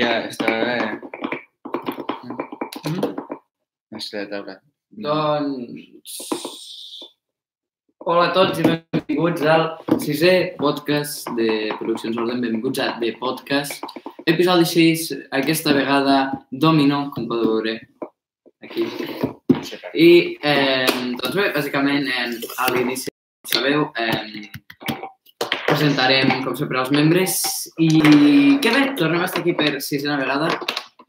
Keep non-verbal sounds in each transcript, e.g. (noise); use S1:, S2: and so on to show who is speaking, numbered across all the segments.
S1: Ja està.
S2: Mm?
S1: És que toca.
S2: Doncs... Hola a tots i benvinguts al sisè podcast de Produccions Orden. Benvinguts a The Podcast. Episodi 6, aquesta vegada Domino, com podeu veure aquí. I, eh, doncs bé, bàsicament, eh, a l'inici, sabeu, eh, presentarem, com sempre, els membres. I que bé, tornem a estar aquí per sisena vegada.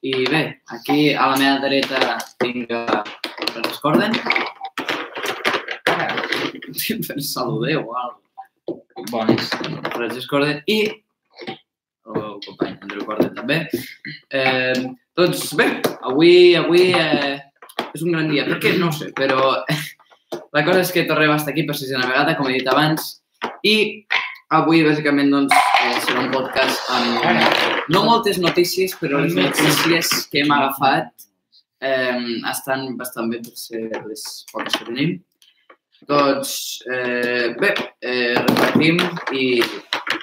S2: I bé, aquí a la meva dreta tinc a Francesc Orden. Sempre saludeu o alguna
S1: Bones.
S2: Francesc Orden i el company Andreu Corden també. Eh, doncs bé, avui, avui eh, és un gran dia. Per què? No sé, però la cosa és que tornem a estar aquí per sisena vegada, com he dit abans, i avui, bàsicament, doncs, eh, serà un podcast amb no moltes notícies, però les notícies que hem agafat eh, estan bastant bé per ser les poques que tenim. Doncs, eh, bé, eh, repartim i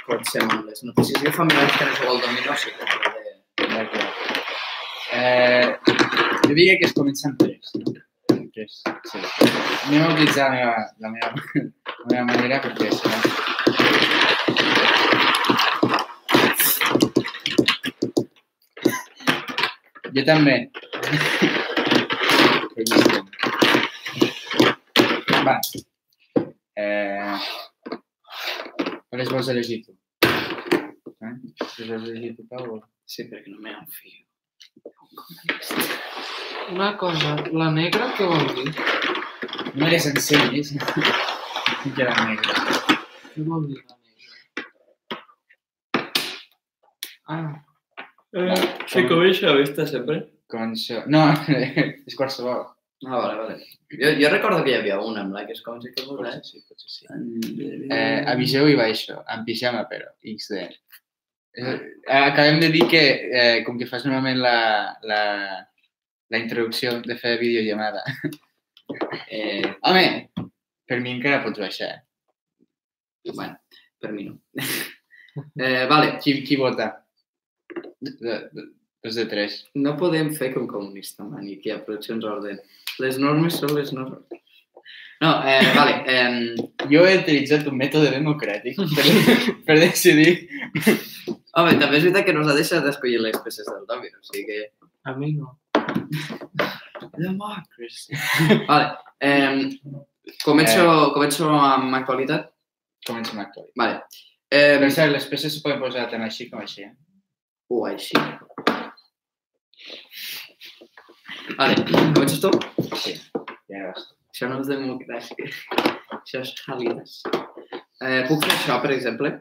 S2: comencem amb les notícies. Jo fa mil anys que no jugo al domino, sí que
S1: D'acord. Eh, jo diria que es comença amb tres, no? Que és, sí. Anem a utilitzar la meva, la meva, la meva manera perquè si Jo també. Va. Eh, quales vols elegir tu? Eh? Les vols elegir tu, Pau?
S2: Sí, perquè no me enfio.
S3: Una cosa, la negra què vol dir?
S1: No les ensenyis. que era negra.
S3: Què vol dir la negra? Ah,
S2: Eh, se comença a vista sempre?
S1: Conso... No, (laughs) és qualsevol.
S2: Ah, vale, vale. Jo, jo recordo que hi havia una amb la que es com si que vols,
S1: sí, potser sí.
S2: eh?
S1: Eh, aviseu i baixo, en pijama, però. XD. Eh, acabem de dir que, eh, com que fas normalment la, la, la introducció de fer videollamada. (laughs)
S2: Eh,
S1: Home, per mi encara pots baixar.
S2: bueno, per mi no. (laughs) eh, vale,
S1: Qui, qui vota? De, de, dos de tres.
S2: no podem fer com comunista, man, i que hi ha produccions orden. Les normes són les normes. No, eh, vale. Eh,
S1: Jo he utilitzat un mètode democràtic per, per decidir.
S2: home, també és veritat que no s'ha deixat d'escollir les peces del domino, o sigui que...
S3: a mi no.
S2: Democracy. Vale. Eh, començo, eh. començo amb actualitat.
S1: Comencem a actualitzar.
S2: Vale. Eh,
S1: Per cert, les peces se poden posar tant així com així. Eh?
S2: O així. Vale, comences tu?
S1: Sí, ja vas.
S2: Això no és democràcia. Això és hàlides. Eh, puc fer això, per exemple?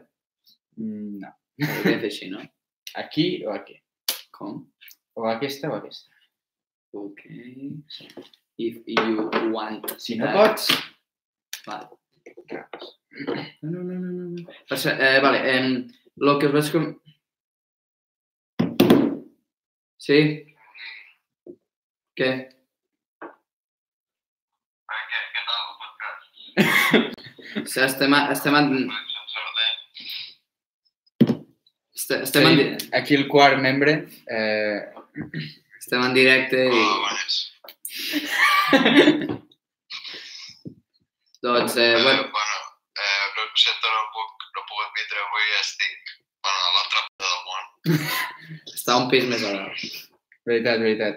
S1: Mm, No.
S2: Ho fer així, no? (laughs)
S1: Aquí o aquí?
S2: Com?
S1: O aquesta o aquesta.
S2: Ok. If you want.
S1: Si no pots...
S2: Vale. No, no, no, no. no. Per eh, vale, eh, lo que us vaig com... Sí? Què? Sí, estem, a, estem, en, este- estem, en, di-
S1: Sí, aquí el quart membre. Eh,
S2: estem en directe i... Doncs, eh, bueno,
S4: bueno, eh, no, sento, no puc, no puc vindre avui, estic bueno, a l'altra part del món.
S2: Està un pis més a dalt.
S1: veritat, veritat.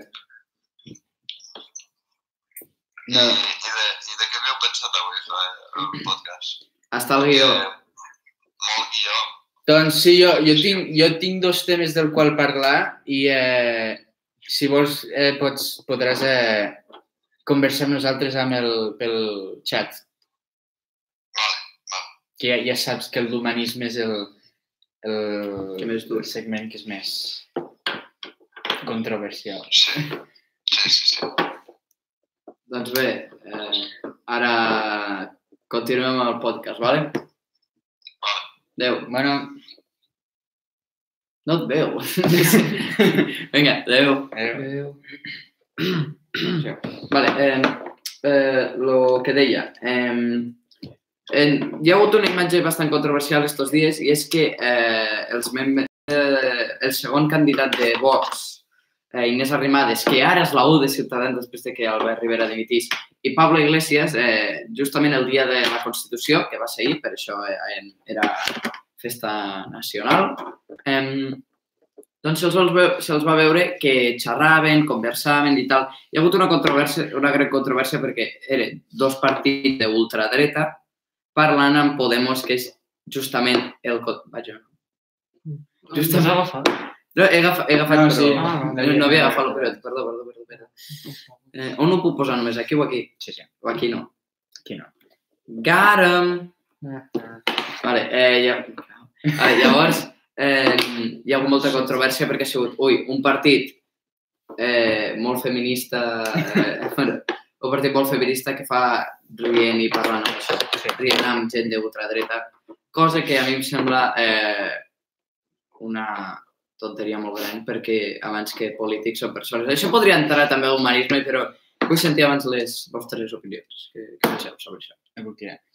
S1: No,
S4: I, de, I de què havíeu pensat avui fer el podcast?
S2: Està el guió.
S4: Eh, molt guió.
S1: doncs sí, jo, jo, tinc, jo tinc dos temes del qual parlar i eh, si vols eh, pots, podràs eh, conversar amb nosaltres amb el, pel xat.
S4: Vale, vale.
S1: Que ja, ja saps que el d'humanisme és el, el,
S2: Que més dur.
S1: el segment que és més controversial.
S4: Sí, sí, sí. sí.
S2: Doncs bé, eh, ara continuem amb el podcast, vale? Adéu.
S1: Bueno,
S2: No et veu. (laughs) Vinga, adéu.
S1: eh,
S3: Adéu.
S2: Vale, eh, eh, lo que deia. Eh, eh, hi ha hagut una imatge bastant controversial estos dies i és que eh, els membres eh, el segon candidat de Vox, eh, Inés Arrimadas, que ara és la U de Ciutadans després de que Albert Rivera dimitís, i Pablo Iglesias, eh, justament el dia de la Constitució, que va ser ahir, per això eh, era festa nacional, eh, doncs se'ls va, se'ls va veure que xerraven, conversaven i tal. Hi ha hagut una controvèrsia, una gran controvèrsia perquè eren dos partits d'ultradreta parlant amb Podemos, que és justament el... Vaja,
S3: Just has agafat.
S2: no, he agafat, he agafat
S1: No,
S2: però...
S1: sí,
S3: Ah,
S2: no, no havia agafat el periòdic, perdó, perdó, perdó. perdó. Eh, on ho puc posar només? Aquí o aquí?
S1: Sí, sí.
S2: O aquí no?
S1: Aquí no.
S2: Got 'em! Vale, eh, ja... vale, llavors, eh, hi ha hagut molta controvèrsia perquè ha sigut, ui, un partit eh, molt feminista, eh, bueno, un partit molt feminista que fa rient i parlant amb això,
S1: Sí.
S2: rient amb gent d'ultradreta, cosa que a mi em sembla eh, una tonteria molt gran perquè abans que polítics són persones. Això podria entrar també a l'humanisme, però vull sentir abans les vostres opinions. Què, què penseu sobre això?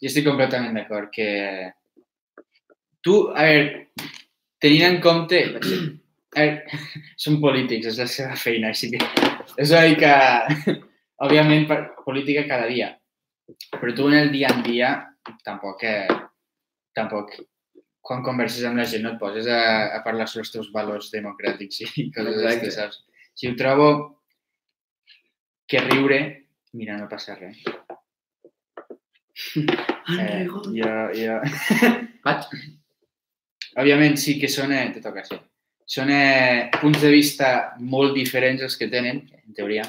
S1: Jo estic completament d'acord que... Tu, a veure, tenint en compte... A veure, (clears throat) són polítics, és la seva feina, així que... És una mica... Òbviament, per, política cada dia. Però tu en el dia en dia tampoc... Eh, tampoc quan converses amb la gent no et poses a, a parlar sobre els teus valors democràtics i (laughs) coses
S2: Exacte.
S1: d'aquestes, saps? Si ho trobo que riure, mira, no passa res. (laughs) Eh, jo, jo... (laughs)
S2: Vaig.
S1: Òbviament sí que són, eh, te toca ser. Són eh, punts de vista molt diferents els que tenen, en teoria.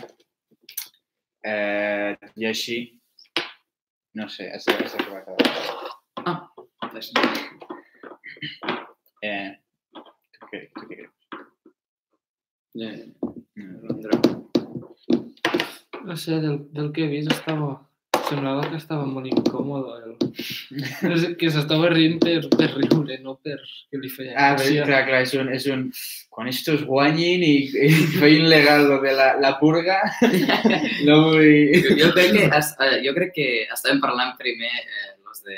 S1: Eh, I així, no sé, has de, has de provar cada vegada.
S2: Res.
S1: Eh, tu què, tu què creus?
S2: Eh. Andreu.
S3: No sé, del, del que he vist estava... Semblava que estava molt incòmode. El... Que s'estava rient per, per riure, no per que li feia
S1: Ah, bé, clar, clar, és un, és un... Quan estos guanyin i, i feien legal lo de la, la purga, (laughs) no vull...
S2: Jo, jo, crec que, es- eh, jo crec que estàvem parlant primer eh, los de,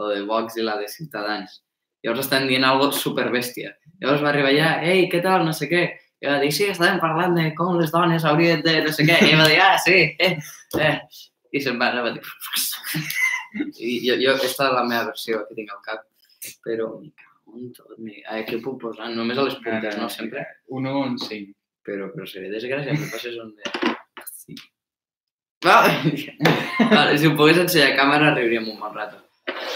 S2: lo de Vox i la de Ciutadans. Llavors estan dient algo superbèstia. Llavors va arribar allà, ei, què tal, no sé què. I va dir, sí, estàvem parlant de com les dones haurien de no sé què. I va dir, ah, sí, eh, eh. I se'n va, va dir... I jo, jo, aquesta és la meva versió que tinc al cap. Però, en tot. A què puc posar? Només a les puntes, no? Sempre.
S1: Un 1 un 5.
S2: Però, però seria desgràcia que passes on de... Sí. vale, si ho pogués ensenyar a càmera riuríem un bon rato.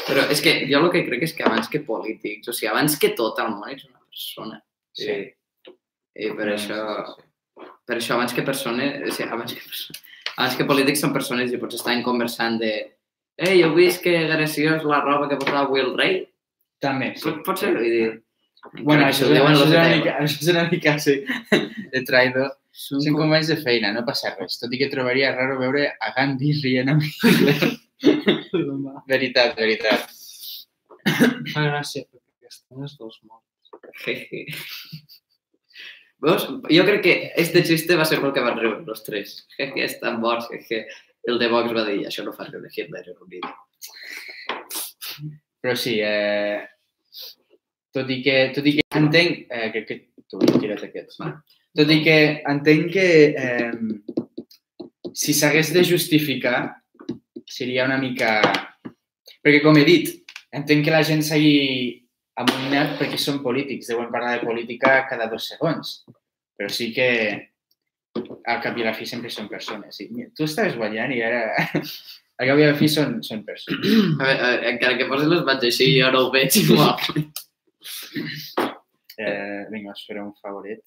S2: Però és que jo el que crec és que abans que polítics, o sigui, abans que tot el món ets una persona.
S1: Sí.
S2: I, i per
S1: No,
S2: això,
S1: sí, sí.
S2: per això abans que persona, o sigui, abans que, persona, abans que polítics són persones i potser estaven conversant de Ei, heu vist que graciós la roba que portava avui el rei?
S1: També, sí.
S2: Pot, pot ser? Vull dir...
S1: Bueno, això, això,
S2: los
S1: és una mica, això és una mica sí, de traïdor.
S2: Són
S1: Són
S2: com-
S1: companys de feina, no passa res. Tot i que trobaria raro veure a Gandhi rient amb (laughs) veritat, veritat.
S3: Fa gràcia, perquè estan els dos morts.
S2: Veus? Jo crec que este xiste va ser pel que van riure los tres. Jeje, estan morts. Jeje. El de Vox va dir, això no fa riure Hitler en un vídeo.
S1: Però sí, eh, tot i que, tot i que entenc, eh, crec que tu he tirat aquests, no? Tot i que entenc que eh, si s'hagués de justificar seria una mica... Perquè com he dit, entenc que la gent s'hagi amoïnat perquè són polítics, deuen parlar de política cada dos segons. Però sí que al cap i a la fi sempre són persones. I, tu estaves guanyant i ara (laughs) al cap i a la fi són, són persones.
S2: A veure, a veure, encara que posis les mans així, jo no ho veig igual.
S1: Eh, vinga, us faré un favorit.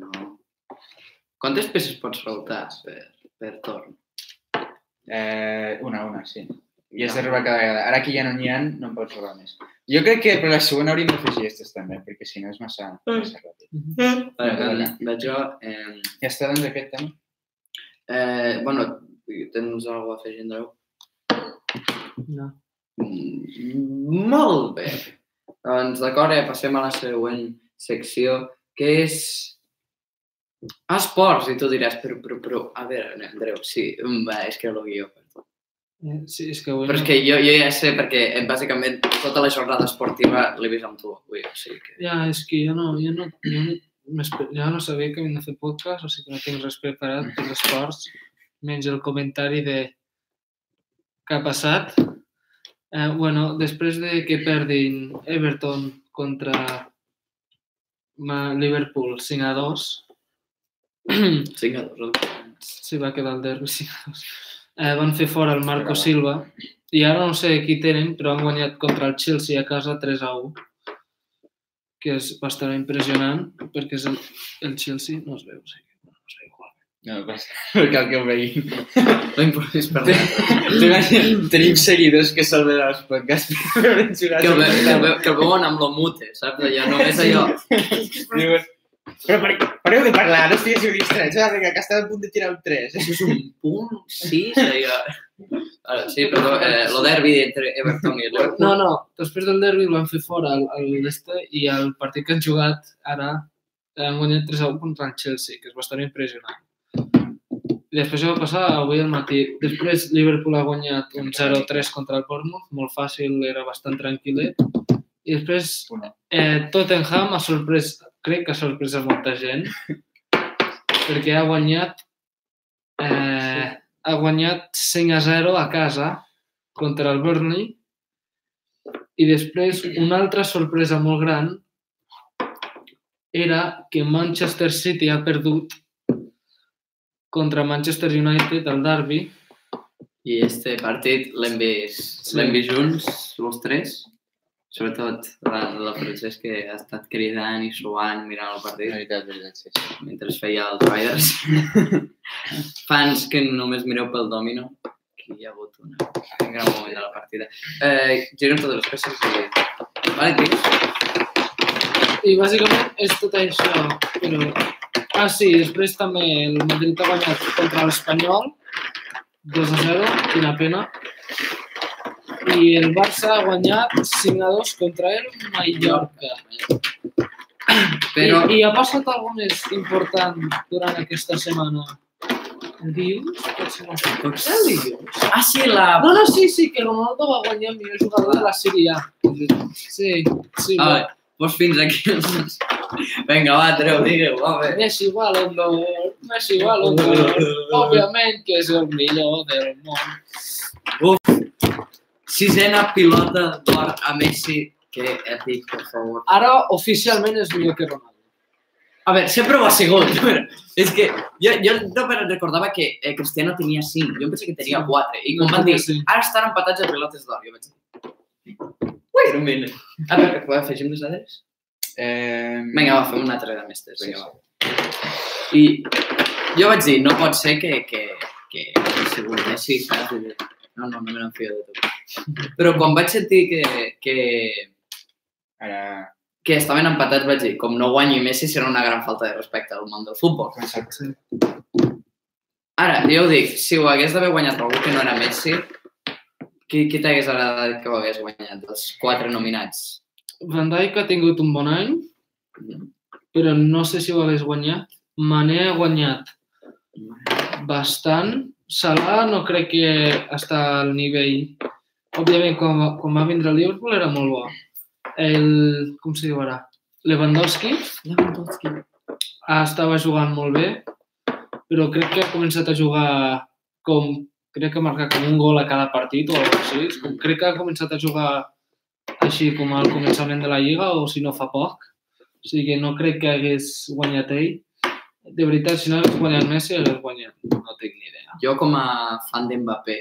S2: No. Quantes peces pots soltar per, per torn?
S1: Eh, una, una, sí. I has de robar cada vegada. Ara que ja no n'hi ha, no en pots robar més. Jo crec que per la següent hauríem d'afegir aquestes també, perquè si no és massa, massa ràpid.
S2: Vale,
S1: Vale.
S2: em- veig jo... Eh,
S1: Ja està, doncs, aquest tema?
S2: eh, bueno, tens alguna cosa a afegir, Andreu?
S3: No.
S2: Mm, Molt bé. Doncs d'acord, eh, passem a la següent secció, que és esports, i tu diràs, però, però, però, a veure, Andreu, sí, mm, va, és que el guió,
S3: Sí, és que avui...
S2: Però és que jo, jo ja sé perquè eh, bàsicament tota la jornada esportiva l'he vist amb tu avui, o sigui que...
S3: Ja, és que jo no, jo no, jo no, jo no sabia que havien de fer podcast, o sigui que no tinc res preparat per esports, menys el comentari de què ha passat. Eh, bueno, després de que perdin Everton contra Liverpool 5 a 2,
S2: 5 (clears throat) a 2.
S3: s'hi va quedar el derbi 5 a 2, eh, van fer fora el Marco Silva i ara no sé qui tenen, però han guanyat contra el Chelsea a casa 3 a 1 que és bastant impressionant perquè és el, el Chelsea no es veu, sigui, no es veu igual.
S1: No, (laughs) perquè el que ho veiem.
S2: No importa, és per
S1: T'imagines, tenim seguidors que se'l veuen als podcasts per veure jugar.
S2: que, el, el veuen amb lo mute, saps? Allò, només allò.
S1: Diuen, però pare, pareu de parlar, no estiguéssiu distrets, eh? que estem a punt de tirar un 3.
S2: Això és un punt, sí, allò. Ara, sí, perdó, eh, lo derbi entre Everton i el Liverpool.
S3: No, no, després del derbi el van fer fora al, al este i el partit que han jugat ara eh, han guanyat 3 a 1 contra el Chelsea, que és bastant impressionant. I després això va passar avui al matí. Després Liverpool ha guanyat un 0-3 contra el Bournemouth, molt fàcil, era bastant tranquil·let. I després eh, Tottenham ha sorprès, crec que ha sorprès a molta gent, perquè ha guanyat eh, ha guanyat 5 a 0 a casa contra el Burnley i després una altra sorpresa molt gran era que Manchester City ha perdut contra Manchester United al derbi.
S2: I este partit l'hem vist, l'hem vist junts, els tres. Sobretot la, la Francesc que ha estat cridant i suant mirant el partit.
S1: veritat, veritat, sí. sí.
S2: mentre es feia els Riders. (laughs) Fans que només mireu pel domino, que hi ha hagut una, un gran moment de la partida. Eh, girem totes les peces i... Vale, digues?
S3: I bàsicament és tot això. Però... Ah, sí, després també el Madrid ha guanyat contra l'Espanyol 2 a 0, quina pena. I el Barça ha guanyat 5 a 2 contra el Mallorca.
S2: Però,
S3: I, I ha passat alguna més important durant aquesta setmana? No sé. Potser el dilluns?
S2: ah, sí, la...
S3: No, no, sí, sí, que Ronaldo va guanyar el millor jugador de la Sèrie A. Sí, sí.
S2: Ah, bé, doncs fins aquí. Vinga, va, treu, digueu, va bé.
S3: Messi Ballon d'Or, Messi Ballon d'Or, òbviament que és el millor del món.
S2: Sisena pilota d'or a Messi. Que èpic, per favor.
S3: Ara oficialment és millor que Ronaldo.
S2: A veure, sempre ho ha sigut. (laughs) però És que jo, jo no recordava que eh, Cristiano tenia 5. Jo em pensava que tenia
S3: Sí.
S2: 4. I quan van dir, ara estan empatats a pilotes d'or, jo vaig dir... Wait a minute. A veure, que afegim les dades?
S1: Eh,
S2: Vinga, va, fem una altra de mestres. Vinga, va. I jo vaig dir, no pot ser que, que, que hagi sigut Messi, saps? I dic, No, no, no me n'enfio de tu. Però quan vaig sentir que, que,
S1: Ara,
S2: que estaven empatats, vaig dir, com no guanyi Messi serà una gran falta de respecte al món del futbol.
S1: exacte.
S2: Ara, jo ho dic, si ho hagués d'haver guanyat algú que no era Messi, qui, qui t'hagués agradat que ho hagués guanyat? Els quatre nominats.
S3: Van Dijk ha tingut un bon any, però no sé si ho hagués guanyat. Mané ha guanyat bastant. Salah no crec que està al nivell... Òbviament, quan, quan va vindre a Liverpool era molt bo. El... com se diu ara? Lewandowski
S2: Lewandowski.
S3: ah, estava jugant molt bé, però crec que ha començat a jugar com... Crec que ha marcat com un gol a cada partit o alguna cosa així. Crec que ha començat a jugar així com al començament de la Lliga o si no fa poc. O sigui que no crec que hagués guanyat ell. De veritat, si no hagués guanyat Messi, hagués guanyat. No idea.
S2: Jo com a fan d'Mbappé,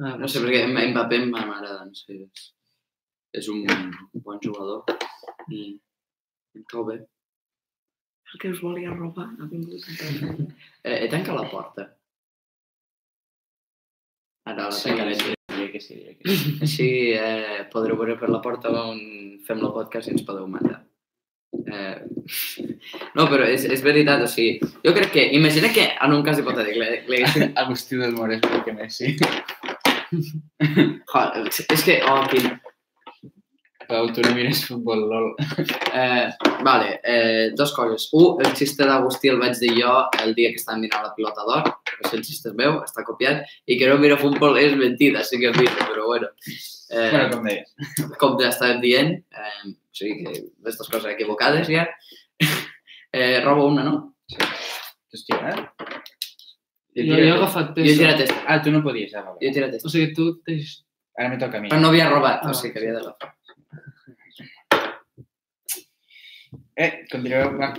S3: Ah,
S2: no sé, perquè Mbappé m'agrada, no sé, és, és un bon jugador i em cau bé. El que us volia robar ha vingut. (laughs) Eh, he tancat la porta. Ara la
S1: Sí,
S2: tancaré.
S1: sí, diria que sí, diria que sí.
S2: Així eh, podreu veure per la porta on fem el podcast i ens podeu matar. Eh, no, però és, és veritat, o sigui, jo crec que, imagina que en un cas hipotètic li, li haguessin...
S1: Agustí del Mor és millor que Messi.
S2: Joder, és que, oh, quin...
S1: No mires futbol, lol.
S2: Eh, vale, eh, dos coses. Un, el xiste d'Agustí el vaig dir jo el dia que estàvem mirant la pilota d'or. És el xiste meu, està copiat. I que no mira futbol és mentida, sí que és mira, però bueno. Eh,
S1: Bueno, com deies.
S2: com ja estàvem dient, eh, o sigui que aquestes coses equivocades ja. Eh, robo una, no?
S1: Sí. Hòstia, eh?
S3: Jo, jo he agafat
S2: Jo he tirat esta.
S1: Ah, tu no podies, ah,
S2: Jo
S1: vale.
S2: he tirat
S3: O
S2: esta.
S3: sigui, tu.
S1: Ara me toca a mi.
S2: Però no havia robat,
S3: Ah,
S2: o sigui que havia d'agafar.
S1: Eh, continueu, va.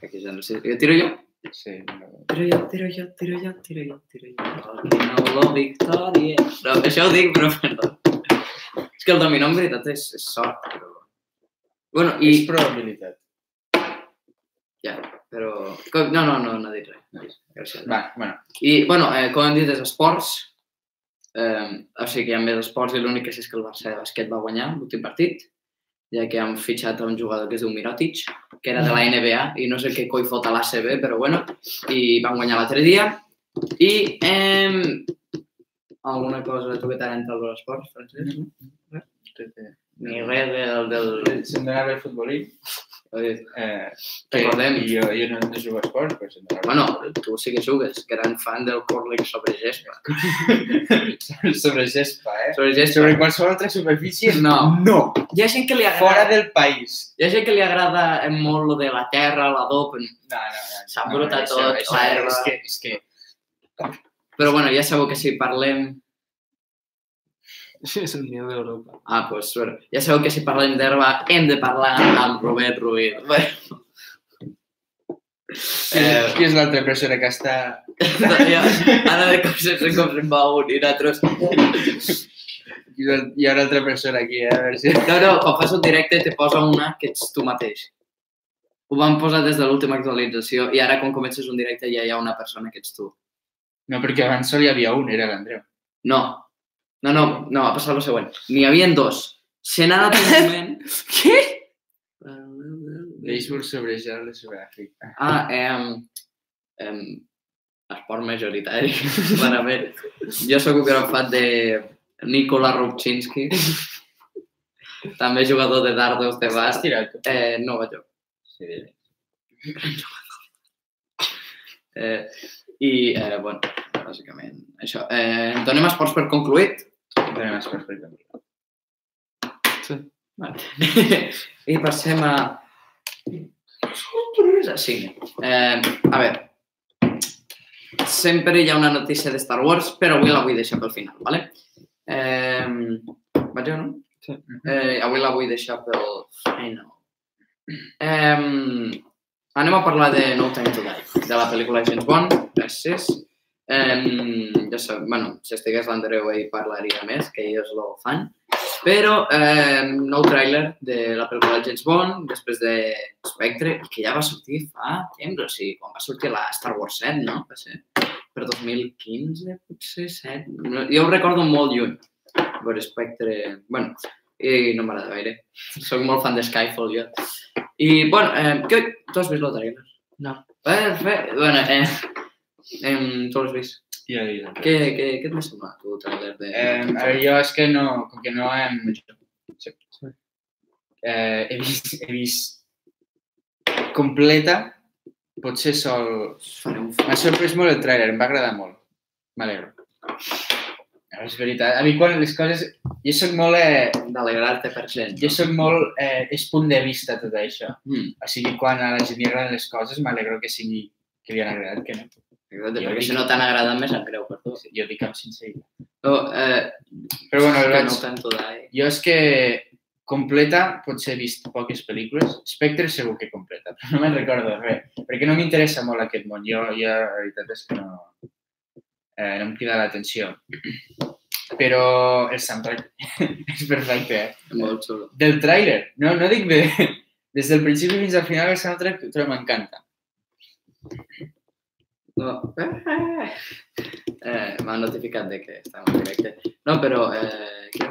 S2: Aquí ja no sé. Jo tiro jo?
S1: Sí, no.
S2: Tiro jo, tiro jo, tiro jo, tiro jo, tiro jo. El no, (laughs) la victòria. No, això ho dic, però perdó. És que el dominó en veritat és, és sort, però... Bueno,
S1: I... És probabilitat.
S2: Ja, però... No, no, no, no dic res. No. Gràcies.
S1: Va, bueno.
S2: I, bueno, eh, com hem dit, és esports. Eh, o sigui que hi ha més esports i l'únic que sé és que el Barça de bàsquet va guanyar l'últim partit, ja que han fitxat a un jugador que es diu Mirotic, que era de la NBA i no sé què coi fot a l'ACB, però bueno, i van guanyar l'altre dia. I eh, alguna cosa tu que t'arenta els esports, Francesc? Ni res del... del...
S1: Se'm donava el futbolí. Eh,
S2: Recordem.
S1: I jo, jo no, no jugo a esports, però se'm donava
S2: Bueno, tu sí que jugues, gran fan del curling sobre gespa. (laughs)
S1: sobre gespa, eh?
S2: Sobre gespa.
S1: Sobre qualsevol altra superfície,
S2: No.
S1: no.
S2: Hi ha gent que li agrada...
S1: Fora del país.
S2: Hi ha gent que li agrada molt lo de la terra, l'adob,
S1: No, no, no.
S2: S'ha
S1: no,
S2: embrutat
S1: això-
S2: tot,
S1: això
S2: l'herba.
S1: És que, és que
S2: però bueno, ja sabeu que si parlem... (laughs)
S3: És el millor d'Europa.
S2: Ah, doncs, bueno, ja sabeu que si parlem d'herba hem de parlar amb Robert Ruiz. (laughs) Bueno,
S1: és, qui és l'altra persona que està... (laughs)
S2: ja, ara de cop sense com se'n va un i nosaltres...
S1: Hi ha una altra persona aquí, eh? A veure si...
S2: No, no, quan fas un directe te posa una que ets tu mateix. Ho van posar des de l'última actualització i ara quan comences un directe ja hi ha una persona que ets tu.
S1: No, perquè abans sol hi havia un, era l'Andreu.
S2: No, no, no, no, ha passat el següent. N'hi havia dos. Se n'ha anat un (laughs) moment...
S3: Què?
S1: Béisbol sobre gel de Sud-àfrica.
S2: Ah, eh, eh, esport majoritari, (laughs) clarament. Jo sóc un gran fan de Nikola Rubczynski, també jugador de dardos de bar. Eh, no vaig jo.
S1: Sí.
S2: Eh, I, eh, bueno, bàsicament, això. Eh, donem esports per concluït.
S1: Donem esports per concluir.
S2: Vale. (laughs) I passem a... Sí. Eh, a veure, sempre hi ha una notícia de Star Wars, però avui la vull deixar pel final, ¿vale? Eh, vaig jo, no?
S3: Sí.
S2: Eh, avui la vull deixar pel final. Eh, anem a parlar de No Time to Die, de la pel·lícula James Bond, gràcies. Eh, ja sap, bueno, si estigués l'Andreu ell parlaria més, que ell és el fan. Però eh, nou tràiler de la pel·lícula James Bond, després de Spectre, que ja va sortir fa temps, o sigui, quan va sortir la Star Wars 7, no? Va ser per 2015, potser 7. No, jo ho recordo molt lluny, veure Spectre... bueno, i no m'agrada gaire. (laughs) Soc molt fan de Skyfall, jo. I, bueno, eh, què... tu has vist el tràiler?
S3: No.
S2: Perfecte. Bueno, eh, eh, tu l'has vist.
S1: Ja, ja.
S2: Què, què, què et va semblar, tu, el tràiler de...
S1: Eh, a veure, jo és que no, com que no hem... Sí. Eh, he vist, he vist completa, potser sol... M'ha sorprès molt el tràiler, em va agradar molt. M'alegro. És veritat. A mi quan les coses... Jo sóc molt... Eh,
S2: d'alegrar-te per gent.
S1: jo sóc molt... Eh, és punt de vista tot això.
S2: Mm,
S1: O sigui, quan a la gent li agraden les coses, m'alegro que sigui que li han agradat, que no.
S2: Exacte,
S1: Jo
S2: perquè
S1: dic-
S2: si no t'han agradat més em creu per tu.
S1: Jo dic amb sinceritat.
S2: No, eh,
S1: Però bueno, el vaig...
S2: no tanto d'ahí.
S1: Jo és que completa potser he vist poques pel·lícules. Spectre segur que completa, (laughs) però no me'n recordo res. Perquè no m'interessa molt aquest món. Jo, jo la veritat és que no, eh, no em crida l'atenció. Però el soundtrack (laughs) és perfecte, eh?
S2: Molt xulo.
S1: Del tràiler, no, no dic de... (laughs) Des del principi fins al final el soundtrack m'encanta.
S2: No. Eh, eh, M'ha notificat de que estem en directe. No, però... Eh, què?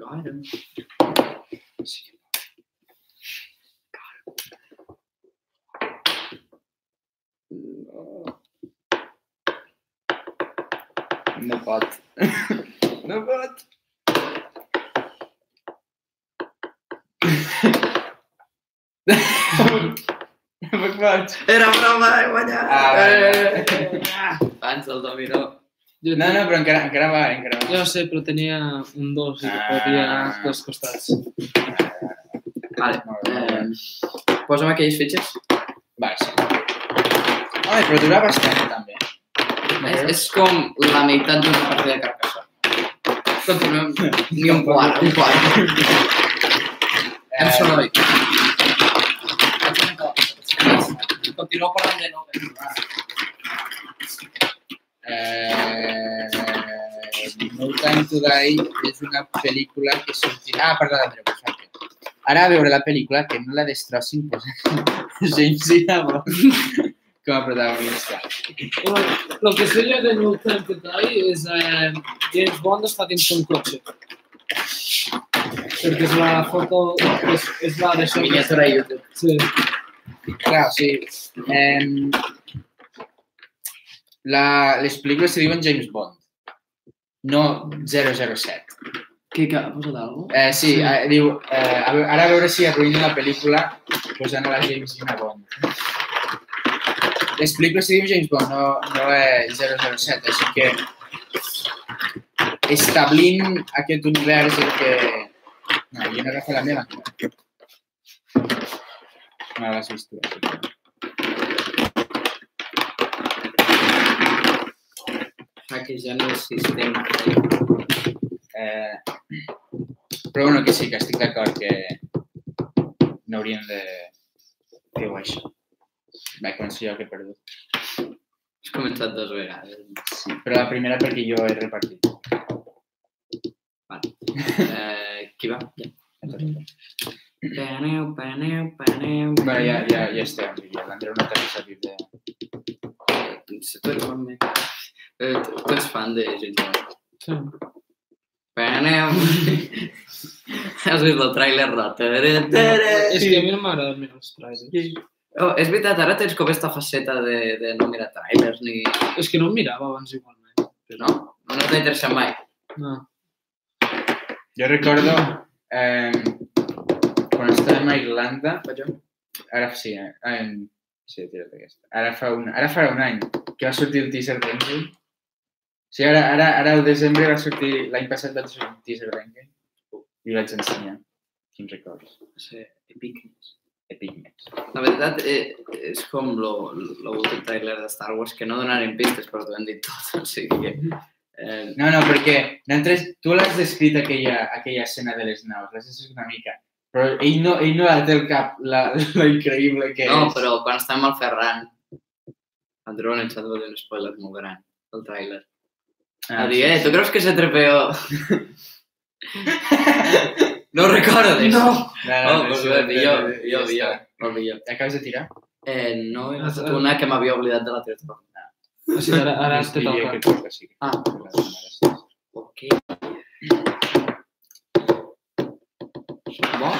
S2: Gaire. No.
S1: No pot. (laughs) no pot. Pots.
S2: Era broma, he guanyat!
S1: Ah, vale.
S2: Eh, Fans del dominó.
S3: Jo,
S1: No, no, però encara, encara va, encara va.
S3: Jo sé, però tenia un dos i
S1: Ah.
S3: podia anar dels costats.
S2: Vale. Eh, posa'm aquelles fitxes.
S1: Vale, sí. Home, però dura bastant, també.
S2: És, és com la meitat d'una partida de Carcassonne. Continuem. Ni un quart, un quart. Em
S1: Eh,
S2: soroll. Continuo parlant de noves.
S1: Eh, no Time to Die és una pel·lícula que sortirà... Ah, parla d'Andreu, perfecte. Ara a veure la pel·lícula, que no la destrossin, pues, (laughs) James Gunn com a protagonista.
S3: El que sé jo de New Time to Die és eh, James Bond està dins d'un cotxe. Perquè és la foto... És, és la d'això.
S2: Miniatura YouTube.
S3: Sí.
S1: Clar, sigui, eh, la, les pel·lícules se diuen James Bond, no 007.
S2: Què, que ha posat alguna cosa?
S1: Eh, sí,
S3: Sí.
S1: eh, diu, eh, a veure, ara a veure si arruïnen la pel·lícula posant a la James Bond. Les pel·lícules se James Bond, no, no és 007, així que establint aquest univers què... No, jo no agafo la meva. Tu. així que-
S2: Hackejant el sistema.
S1: Eh, però bueno, que sí, que estic d'acord que no haurien de fer això. Va, començo jo que he perdut.
S2: Has començat dues vegades.
S1: Sí, però la primera perquè jo he repartit.
S2: Eh, qui va? Ja. Paneu, paneu, paneu.
S1: Bueno, ja, ja, ja estem. Ja l'Andreu no t'ha servit de...
S2: Si tu ets bon mec. Eh, tu tu ets fan de Ginger.
S3: sí.
S2: Paneu. (laughs) Has vist el tràiler de...
S3: És que a mi no m'agrada mirar els trailers.
S2: Oh, és veritat, ara tens com aquesta faceta de, de no mirar trailers ni...
S3: És que no em mirava abans igualment.
S2: No? No t'ha interessat mai.
S3: No.
S1: Jo recordo eh, quan estàvem a Irlanda,
S2: Faig jo?
S1: ara sí, eh, en... sí, tira't aquesta. Ara fa, un, ara farà un any que va sortir el teaser d'Endgame. Sí, ara, ara, ara al desembre va sortir, l'any passat va sortir el teaser d'Endgame i vaig ensenyar. Quins records.
S2: Sí, Epicness.
S1: Epicness.
S2: La veritat, eh, és com l'últim trailer de Star Wars, que no donarem pistes, però t'ho hem dit tot. (laughs) O sigui que... Eh,
S1: No, no, perquè nosaltres, tu l'has descrit aquella, aquella escena de les naus, l'has descrit una mica, però ell no, ell no ha té el cap la, (laughs) la increïble que
S2: no,
S1: és.
S2: però quan estem al Ferran, Andreu en el xat va dir un spoiler molt gran, el trailer.
S1: Ah,
S2: dir, eh, tu creus que se trepeo... (laughs) no ho recordes?
S1: No!
S2: Oh,
S1: no,
S2: pues
S1: sí,
S2: bé,
S1: ja
S2: millor,
S1: està.
S2: millor, millor, molt millor.
S1: Acabes de tirar?
S2: Eh, no, he
S3: Ah,
S2: agafat
S3: ah.
S2: una que m'havia oblidat de la teva.
S3: O sigui, ara, ara te toca.
S1: que toca, sí.
S2: Ah.
S1: Ah.
S2: Ok. Bo?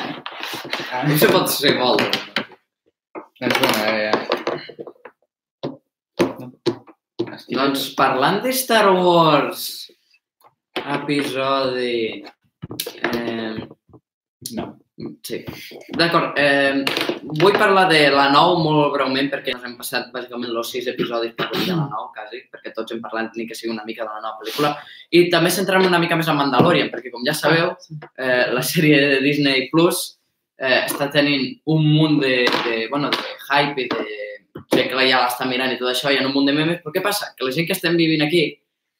S2: Se pot ser molt.
S1: doncs bueno, eh.
S2: Doncs parlant de Star Wars, episodi... Eh,
S1: No.
S2: Sí, d'acord. Eh, vull parlar de la 9 molt breument perquè ens hem passat bàsicament els sis episodis parlant de la 9, quasi, perquè tots hem parlat ni que sigui una mica de la nova pel·lícula. I també centrem una mica més en Mandalorian, perquè com ja sabeu, eh, la sèrie de Disney Plus eh, està tenint un munt de, de, bueno, de hype i de gent que ja l'està mirant i tot això, hi ha un munt de memes, però què passa? Que la gent que estem vivint aquí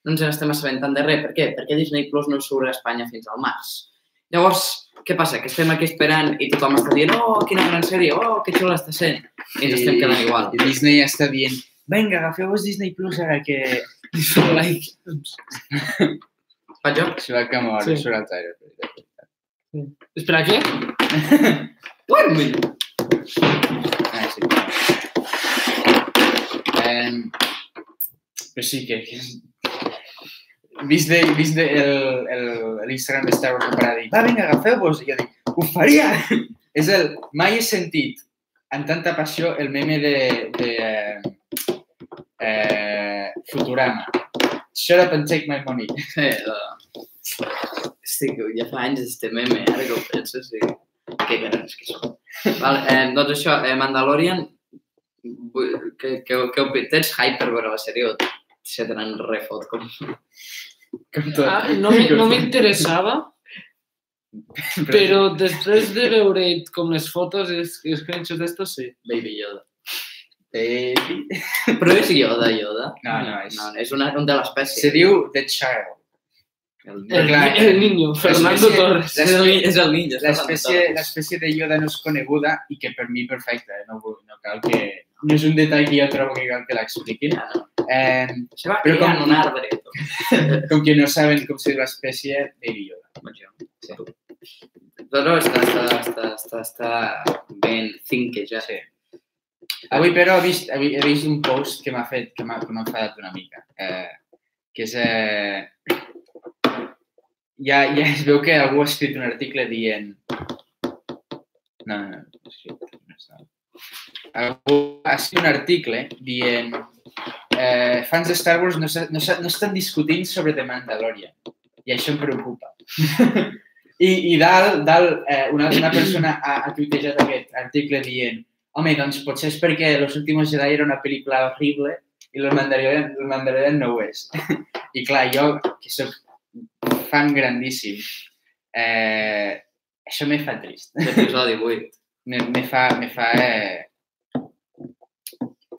S2: no ens n'estem assabentant de res. Per què? Perquè Disney Plus no surt a Espanya fins al març. Llavors, què passa? Que estem aquí esperant i tothom està dient oh, quina gran sèrie, oh, que xula està sent. I ens estem quedant igual.
S1: I Disney està dient, vinga, agafeu-vos Disney Plus ara que... (laughs)
S3: like.
S2: Faig jo?
S1: Se va que mort,
S3: Sí.
S1: sí. surt el trailer.
S3: Espera, què? (laughs)
S2: Duerme!
S1: Ah, sí. Um, però sí que... que Vist, de, vist de el, el, l'Instagram de Star Wars que para dir va, vinga, agafeu-vos. I jo dic, ho faria! (laughs) és el... Mai he sentit amb tanta passió el meme de, de eh, eh, Futurama. Shut up and take my money.
S2: Estic, ja fa anys este meme, ara que ho penso, sí. Que grans que són. Vale, eh, doncs això, eh, Mandalorian, què, què opines? Tens hype per veure la sèrie o se te n'han refot com...
S3: Ah, no mi- no m'interessava, (laughs) però després de veure com les fotos i els els screenshots d'estos, sí.
S2: Baby Yoda.
S1: Baby. (laughs)
S2: Però és Yoda, Yoda?
S1: No, no, és-
S2: No, és una, un de l'espècie.
S1: Se diu The Child.
S2: El,
S3: El,
S1: Clar,
S3: el niño, Fernando Torres.
S2: és el, és el està
S1: L'espècie de Yoda no és coneguda i que per mi perfecta, eh? no, no cal que... No és un detall que jo trobo que cal que l'expliquin.
S2: No.
S1: Eh,
S2: Se va
S1: Però com-
S2: un arbre.
S1: com que no saben com se diu l'espècie, Baby Yoda.
S2: Doncs jo.
S1: Sí.
S2: No, no, està, està, està, està, està ben thinkeja.
S1: Sí. Avui, però, he vist, he vi- he vist un post que m'ha fet, que m'ha enfadat una mica. Eh, que és... Eh, ja, ja es veu que algú ha escrit un article dient... No, no, no, no, escrit, no està. Algú ha escrit un article dient eh, fans de Star Wars no, no, no estan discutint sobre The Mandalorian. I això em preocupa. (laughs) I, i dalt, dalt eh, una, una persona ha, ha tuitejat aquest article dient home, doncs potser és perquè Los Últimos Jedi era una pel·lícula horrible i el Mandalorian, el Mandalorian no ho és. (laughs) I clar, jo, que sóc fan grandíssim, eh, això me fa trist.
S2: L'episodi 8.
S1: Me, me fa... Me fa eh...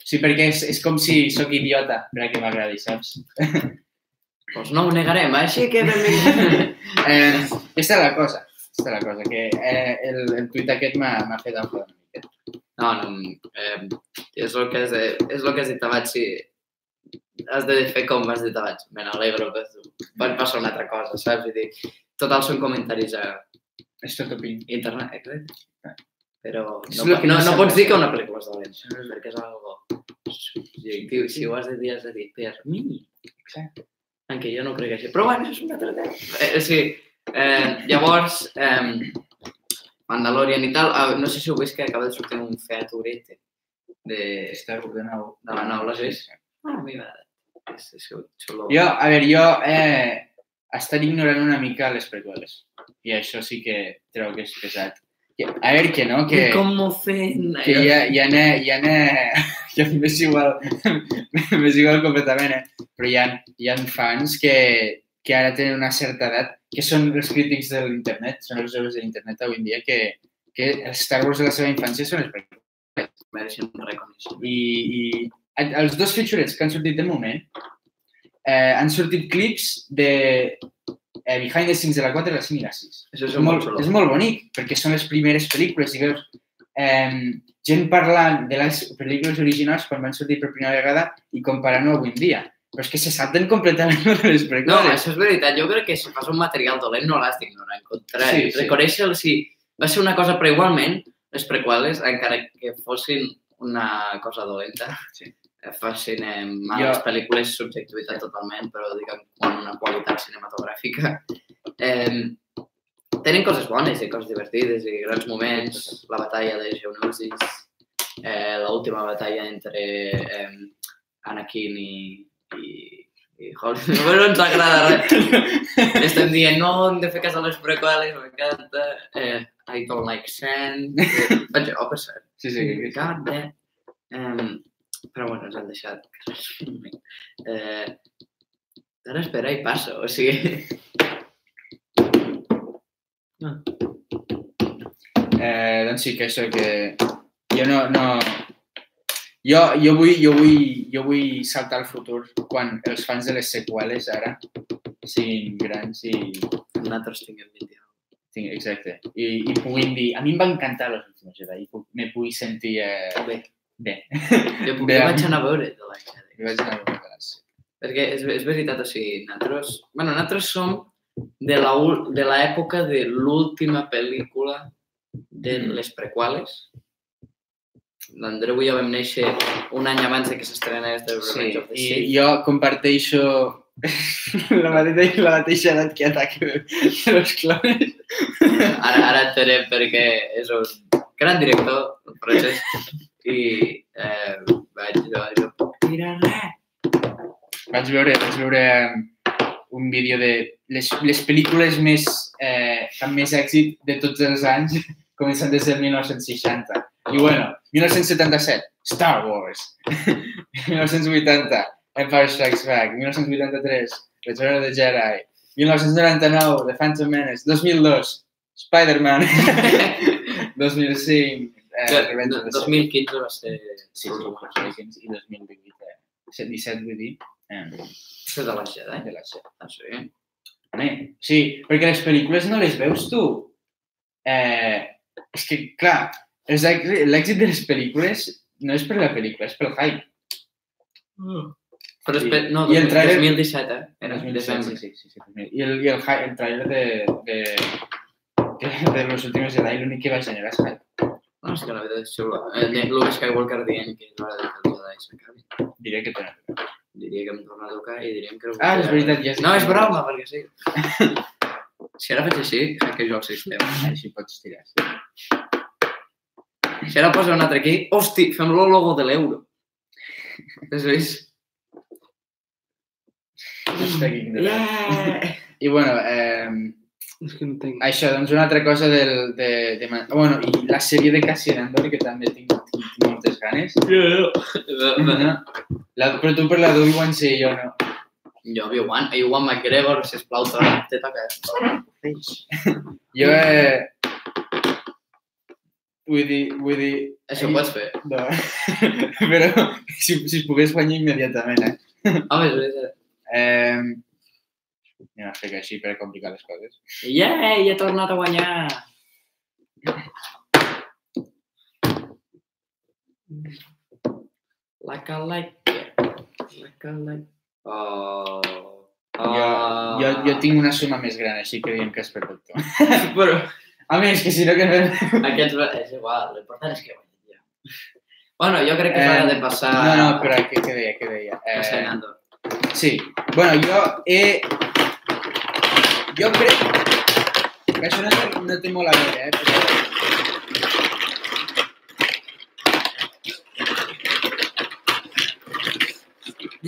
S1: Sí, perquè és, és com si sóc idiota perquè m'agradi, saps? (laughs)
S2: Doncs no ho negarem, així que benvingut. (laughs)
S1: Eh, aquesta és la cosa, aquesta és la cosa, que eh, el, el tuit aquest m'ha m'ha fet enfadar una miqueta.
S2: No, no, eh, és el que has, és el que has dit abans, si has de fer com has dit abans. Me n'alegro, que pot passar una altra cosa, saps? Vull dir, total són comentaris a
S1: És tot opinió.
S2: internet, exacte. Però no, no,
S1: no
S2: no pots dir que una pel·lícula és dolenta, perquè és algo subjectiu. Si ho has de dir, has de dir per mi.
S1: Exacte.
S2: En què jo no crec així. Però bueno, és un altre tema. Eh, sí, eh, llavors, eh, Mandalorian i tal, ah, no sé si heu vist que acaba de sortir un Fiat Urete de,
S1: Està de nou.
S2: de la nou, l'has vist? Ah, a mi m'agrada. És, és xulo.
S1: Jo, a veure, jo eh, estan ignorant una mica les preqüeles. I això sí que trobo que és pesat. Que, a veure, que no, que,
S2: Com m'ofèn.
S1: que ja, ja n'he... Ja n'he... (laughs) Ja m'és igual, (laughs) m'és igual completament, eh? Però hi ha, hi ha fans que, que ara tenen una certa edat, que són els crítics de l'internet, són els joves de l'internet avui en dia, que, que els Star Wars de la seva infància són els.
S2: Mereixen un reconeixement.
S1: i, i els dos featurets que han sortit de moment eh, han sortit clips de eh, behind the scenes de la 4, la 5 i la 6.
S2: Això és
S1: És molt, és molt bonic, perquè són les primeres pel·lícules i veus eh, gent parlant de les pel·lícules originals quan van sortir per primera vegada i comparant-ho avui en dia. Però és que se salten completament (laughs) les
S2: No,
S1: preqüeles.
S2: això és veritat. Jo crec que si fas un material dolent no l'has d'ignorar. Al contrari,
S1: Sí,
S2: sí, reconèixer-lo si va ser una cosa, però igualment les prequeles, encara que fossin una cosa dolenta,
S1: Sí.
S2: Fossin eh,
S1: Jo-
S2: pel·lícules, subjectivitat totalment, però diguem, quan una qualitat cinematogràfica. Eh, tenen coses bones i coses divertides i grans moments. La batalla de Geonosis, eh, l'última batalla entre eh, Anakin i, i, i Hollywood. (laughs) No, ens agrada res. (laughs) Estem dient, no, hem de fer cas a les prequeles, m'encanta. Eh, I don't like sand. (laughs) Vaig, oh, per cert.
S1: Sí, sí,
S2: God damn. Um, però bueno, ens han deixat. Eh, ara espera i passo, o sigui...
S1: Eh, doncs sí, que això que jo no... no... Jo, jo, vull, jo, vull, jo vull saltar al futur quan els fans de les seqüeles ara siguin grans i...
S2: Nosaltres tinguem 20 anys.
S1: Sí, exacte. I, I puguin dir... A mi em va encantar los últimos Jedi i me pugui sentir eh,
S2: Bé,
S1: bé.
S2: jo, jo
S1: Bé.
S2: vaig anar a veure la Jedi.
S1: I vaig anar a veure
S2: Perquè és, és veritat, o sigui, nosaltres... Bueno, nosaltres som de la de l'època de l'última pel·lícula de
S1: Mm.
S2: les prequeles. L'Andreu i jo vam néixer un any abans de que s'estrenés The
S1: Sí,
S2: Revenge of the
S1: i
S2: Sith.
S1: jo comparteixo (laughs) la mateixa, la mateixa edat que ataque de los clones.
S2: Ara, ara entenem perquè és un gran director, Francesc, (laughs) i eh, vaig, jo, jo puc tirar res.
S1: Vaig veure, vaig veure eh, un vídeo de les, les pel·lícules més, eh, amb més èxit de tots els anys, (laughs) comencen des del 1960. I bueno, 1977, Star Wars. (laughs) 1980, Empire Strikes Back. 1983, Return of the Jedi. 1999, The Phantom Menace. 2002, Spider-Man. (laughs) 2005, eh, Revenge of the Sith.
S2: 2015 va ser...
S1: Sí, sí, Force Awakens i 2018, eh, 17 vull dir, eh,
S2: Això de la Jedi.
S1: de la sèrie.
S2: Ah, sí?
S1: Home, sí, perquè les pel·lícules no les veus tu. Eh, és que, clar, l'èxit de les pel·lícules no és per la pel·lícula, és pel hype.
S2: Però
S1: Sí.
S2: espera, no,
S1: I el trailer-
S2: 2017, eh? Era
S1: Sí,
S2: desembre.
S1: sí, sí, sí. I el, i el, el trailer de, de, de, de los últimos Jedi l'únic que va generar és hype.
S2: No, és que la veritat és xula. El de Luke Skywalker dient que és hora de que el Jedi s'acabi.
S1: Diré que tenen.
S2: Diria que em torna a tocar i diríem que... no
S1: Ah, és veritat, ja dit
S2: No, és
S1: no.
S2: broma, perquè sí. si ara faig així, crec que joc sistema. (laughs)
S1: Així pots tirar. Sí.
S2: Si ara posa un altre aquí, hosti, fem el logo de l'euro. Has vist? Yeah!
S1: I bueno, eh,
S3: És que no tinc...
S1: això, doncs una altra cosa del, de, de, bueno, i la sèrie de Cassian Andor, que també tinc, tinc, tinc moltes ganes. No? La, però tu per la d'Obi-Wan sí, jo no.
S2: Jo, Obi-Wan, Obi-Wan McGregor, sisplau, te te toca.
S1: Jo, eh, vull dir, vull dir,
S2: Això ho pots fer.
S1: no. (laughs) però si, si es pogués guanyar immediatament, eh?
S2: Home, és veritat.
S1: eh anem a fer que així per complicar les coses.
S2: Yeah, he tornat a guanyar. Like I like. Like like... Oh.
S1: Jo, jo, jo tinc una suma més gran, així que diem que és per tu.
S2: Però
S1: A més, que si no que no...
S2: aquests... És igual, l'important és que guanyi ja. Bueno, jo crec que és hora de passar...
S1: No, no, però què, què deia, què deia? Eh, sí, bueno, jo he... Jo crec que això no, té- no té molt a veure, eh? Però...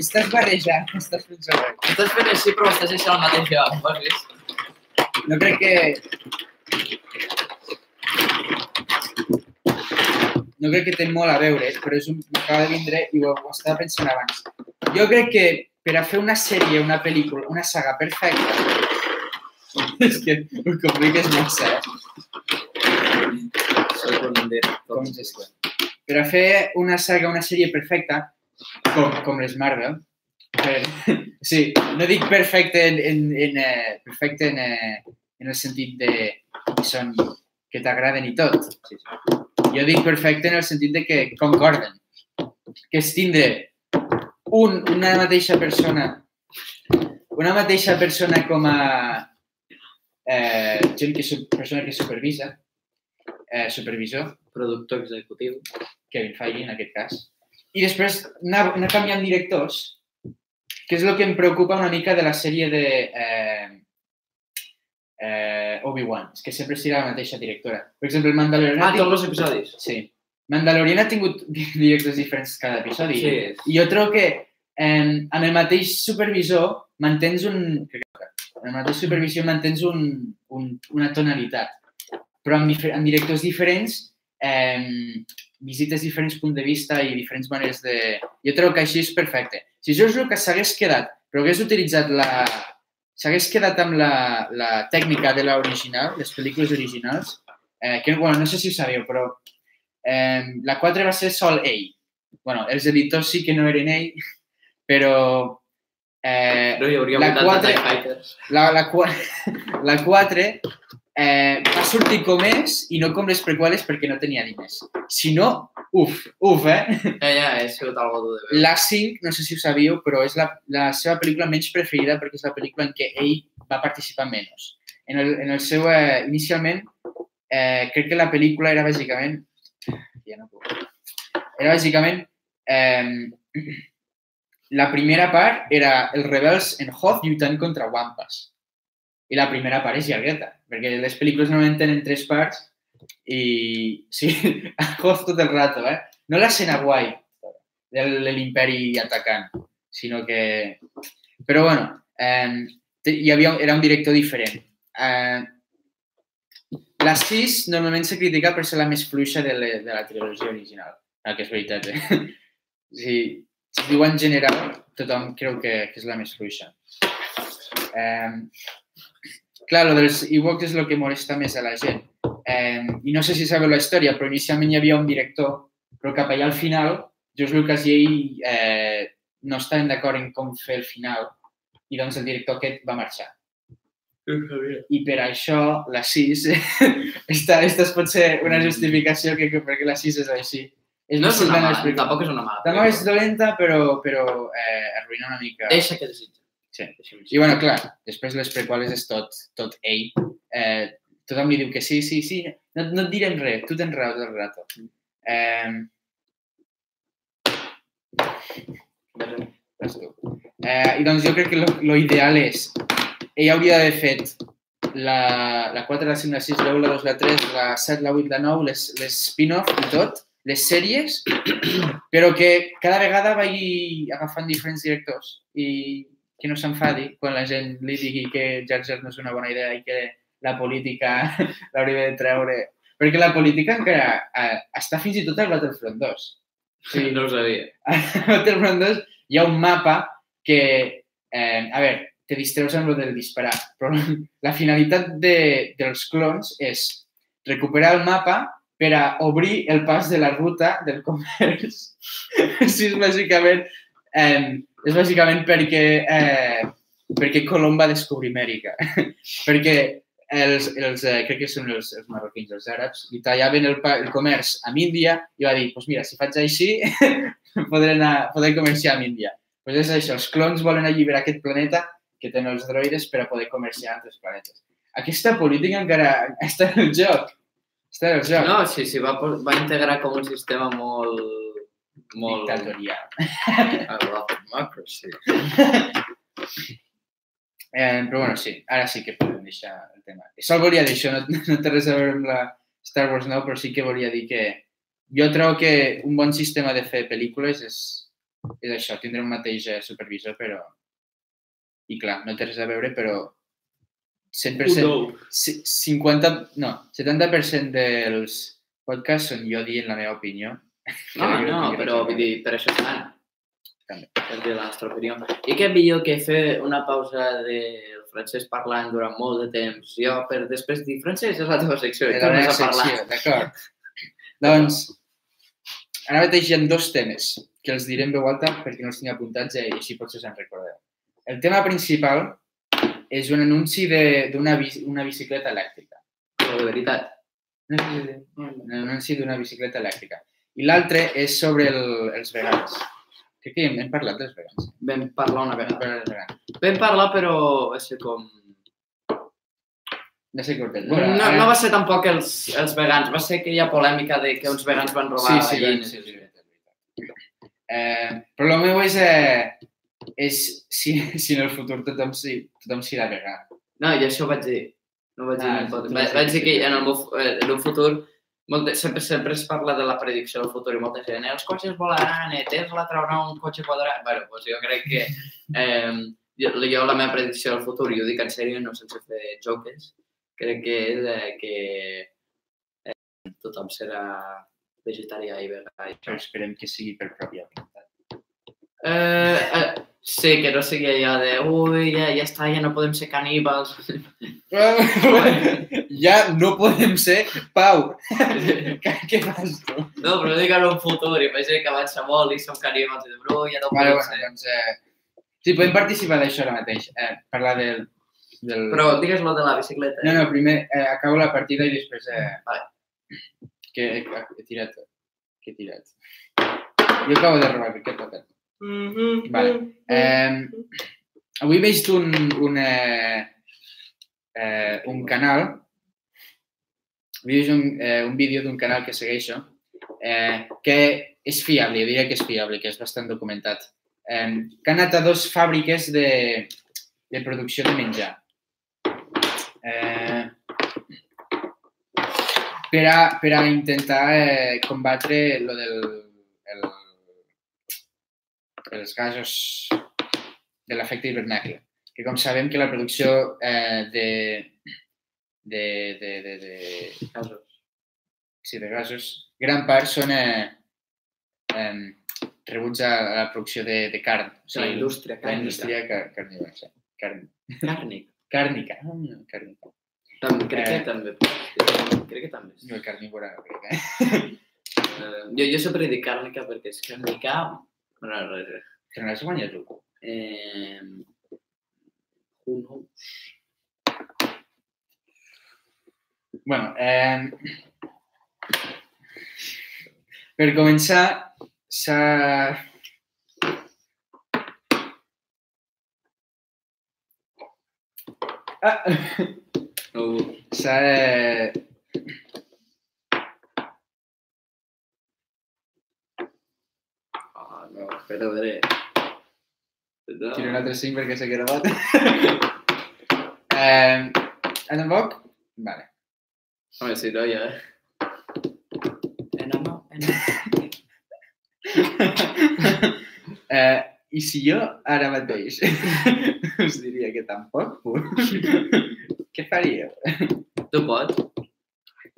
S1: Estàs barrejant, estàs fent saber.
S2: Estàs fent així, però estàs deixant el mateix lloc, ho has vist?
S1: No crec que... No crec que té molt a veure, però és un... m'acaba de vindre i ho, ho estava pensant abans. Jo crec que per a fer una sèrie, una pel·lícula, una saga perfecta... (laughs) és que ho compliques massa, eh?
S2: Un director.
S1: Com és això? Per a fer una saga, una sèrie perfecta, com, com les Marvel, per, (laughs) sí, no dic perfecte en, en, en, eh, perfecte en, eh, en el sentit de que són que t'agraden i tot. Sí, sí. Jo dic perfecte en el sentit de que concorden. Que és tindre un, una mateixa persona una mateixa persona com a eh, gent que, persona que supervisa, eh, supervisor,
S2: Productor executiu.
S1: Kevin Feige en aquest cas. I després anar, anar canviant directors, que és el que em preocupa una mica de la sèrie de eh, eh, Obi-Wan, és que sempre serà la mateixa directora. Per exemple, el Mandalorian...
S2: Ah, tots els episodis?
S1: Sí. Mandalorian ha tingut (laughs) directors diferents cada episodi.
S2: Sí.
S1: I jo trobo que eh, amb el mateix supervisor mantens un... Amb el mateix supervisió mantens un, un, una tonalitat. Però amb, amb directors diferents eh, visites diferents punts de vista i diferents maneres de... Jo trobo que així és perfecte. Si George Lucas s'hagués quedat, però hagués utilitzat la... s'hagués quedat amb la, la tècnica de l'original, les pel·lícules originals, eh, que, bueno, no sé si ho sabíeu, però eh, la 4 va ser sol ell. bueno, els editors sí que no eren ell, (laughs) però eh,
S2: No hi hauria
S1: La
S2: 80
S1: quatre-
S2: TIE Fighters.
S1: la, la, (laughs) la 4 eh, va sortir com és i no com les prequeles perquè no tenia diners. Si no, uf, uf, eh?
S2: Ja, ja, he sigut algo de veure.
S1: La 5, no sé si ho sabíeu, però és la, la seva pel·lícula menys preferida perquè és la pel·lícula en què ell va participar menys. En el, en el seu, eh, inicialment, eh, crec que la pel·lícula era bàsicament... Ja no puc. Era bàsicament... Eh, (clears throat) la primera part era els rebels en Hoth lluitant contra Wampas. I la primera part és llargueta, perquè les pel·lícules normalment tenen tres parts i (laughs) sí, Hoth tot el rato, eh? No l'escena guai de l'imperi atacant, sinó que... Però bueno, eh, hi havia, era un director diferent. Eh, la 6 normalment se critica per ser la més fluixa de, la, de la trilogia original. El que és veritat, eh? (laughs) Si, si diu en general, tothom creu que, que és la més fluixa. Eh, clar, lo dels Ewoks és el que molesta més a la gent. Eh, I no sé si sabeu la història, però inicialment hi havia un director, però cap allà al final, George Lucas i ell eh, no estaven d'acord en com fer el final i doncs el director aquest va marxar. I per això la 6, (laughs) esta, esta pot ser una justificació que, que perquè la 6 és així. És
S2: No és una mala,
S1: explicar-
S2: tampoc és una mala.
S1: Tampoc és dolenta, però, però eh, arruïna una mica.
S2: Deixa que desitja.
S1: Sí. I bueno, clar, després les prequales és tot, tot ell. Eh, tothom li diu que sí, sí, sí, no, no et direm res, tu tens raó tot el rato. Eh. Eh, I doncs jo crec que lo, lo ideal és, ell hauria d'haver fet la, la 4, la 5, la 6, la 1, la 2, la 3, la 7, la 8, la 9, les, les spin-off i tot, les sèries, però que cada vegada vagi agafant diferents directors i que no s'enfadi quan la gent li digui que Jar Jar no és una bona idea i que la política (laughs) l'hauria de treure. Perquè la política encara eh, està fins i tot al Battlefront 2. Sí, (laughs)
S2: No ho sabia.
S1: a Battlefront 2 hi ha un mapa que, eh, a veure, te distreus amb el del disparar, però (laughs) la finalitat de, dels clons és recuperar el mapa per a obrir el pas de la ruta del comerç. (laughs) Així és bàsicament, eh, és bàsicament perquè, eh, perquè Colom va descobrir Amèrica. (laughs) perquè els, els eh, crec que són els, els marroquins, els àrabs, li tallaven el, el comerç amb Índia i va dir, pues mira, si faig així, (laughs) podré, anar, podré comerciar amb Índia. Pues és això, els clons volen alliberar aquest planeta que tenen els droides per a poder comerciar altres planetes. Aquesta política encara està en el joc. Està en el joc.
S2: No, sí, sí, va, va integrar com un sistema molt... molt...
S1: Dictatorial.
S2: I love democracy.
S1: Eh, però bueno, sí, ara sí que podem deixar el tema. Sol volia dir això, no, no té res a veure amb la Star Wars nou, però sí que volia dir que jo trobo que un bon sistema de fer pel·lícules és, és això, tindre un mateix supervisor, però... I clar, no té res a veure, però 100%, ci- 50, no, 70% dels podcasts són jo dient la meva opinió. (laughs)
S2: No,
S1: Que
S2: no,
S1: tinc
S2: però vull dir, per això estan.
S1: També.
S2: Per dir la nostra opinió. I què millor que fer una pausa del francès parlant durant molt de temps. Jo, per després dir, francès és la teva secció,
S1: Era la meva secció, d'acord. doncs, ara mateix hi ha dos temes que els diré en veu alta perquè no els tinc apuntats i així potser se'n recordeu. El tema principal és un anunci de- d'una una bicicleta elèctrica.
S2: Però de veritat.
S1: Un anunci d'una bicicleta elèctrica. I l'altre és sobre el, els vegans. Crec que hem, hem parlat dels vegans.
S2: Vam parlar una vegada. Vam parlar, però va ser com...
S1: Ja sé cortet.
S2: No, no va ser tampoc els, els vegans, va ser que hi ha polèmica de que uns vegans van robar
S1: Sí, sí,
S2: gallines.
S1: sí, sí, sí, sí. Eh, però el meu és, eh, és si, (laughs) si en el futur tothom s'hi tothom serà vegà.
S2: No, jo això ho vaig dir. No vaig dir
S1: Ah,
S2: el
S1: tu
S2: vaig,
S1: dir
S2: que en el, meu, eh, en un futur molt, sempre, sempre es parla de la predicció del futur i molta gent, "Eh, els cotxes volaran, eh, Tesla traurà un cotxe quadrat. Bueno, doncs jo crec que eh, jo, jo la meva predicció del futur, i ho dic en sèrio, no sense fer joques, crec que és eh, que eh, tothom serà vegetarià i vegà. I
S1: Però esperem que sigui per pròpia voluntat.
S2: Eh, eh, sí, que no sigui allò de ui, ja, ja està, ja no podem ser caníbals.
S1: ja no podem ser Pau. (laughs) què, què fas tu?
S2: No, però dic en un futur, imagina que avança molt i som caníbals i de bro, ja no podem
S1: bueno,
S2: ser.
S1: doncs... Eh, sí, podem participar d'això ara mateix. Eh, parlar del... del...
S2: Però digues lo de la bicicleta.
S1: No, no, primer eh, acabo la partida i després... Eh,
S2: Vale.
S1: que he, he tirat... Que he tirat. Jo acabo de robar, què he tocat? Vale. Eh, avui he vist un, un, eh, eh, un canal, he vist un, eh, un vídeo d'un canal que segueixo, eh, que és fiable, jo diria que és fiable, que és bastant documentat, eh, que ha anat a dos fàbriques de, de producció de menjar. Eh, per, a, per a intentar eh, combatre lo del, el, els gasos de l'efecte hivernacle. Que com sabem que la producció eh, de, de, de, de, de,
S2: Casos.
S1: sí, de gasos, gran part són eh, eh, rebuts a la producció de, de carn. O
S2: La indústria
S1: la
S2: càrnica.
S1: indústria car carnívora. Carn,
S2: Càrnic.
S1: càrnica. Ah, càrnica.
S2: Tam, crec que
S1: Eh.
S2: també. Crec que també.
S1: No, carnívora, crec. Eh?
S2: Eh, jo, jo sempre dic càrnica perquè és càrnica... Bueno, res, res.
S1: Però no has guanyat tu.
S2: Eh, who knows?
S1: bueno, eh, per començar, s'ha... Ah,
S2: No. (laughs)
S1: s'ha de...
S2: Ah, no, espera, a veure. No.
S1: Tiro un altre 5 perquè s'ha gravat. eh, a tampoc? Vale.
S2: Home, sí, no, ja. Eh, no, no, eh,
S1: eh, I si jo ara mateix (laughs) us diria que tampoc, (laughs) què faríeu?
S2: Tu pots?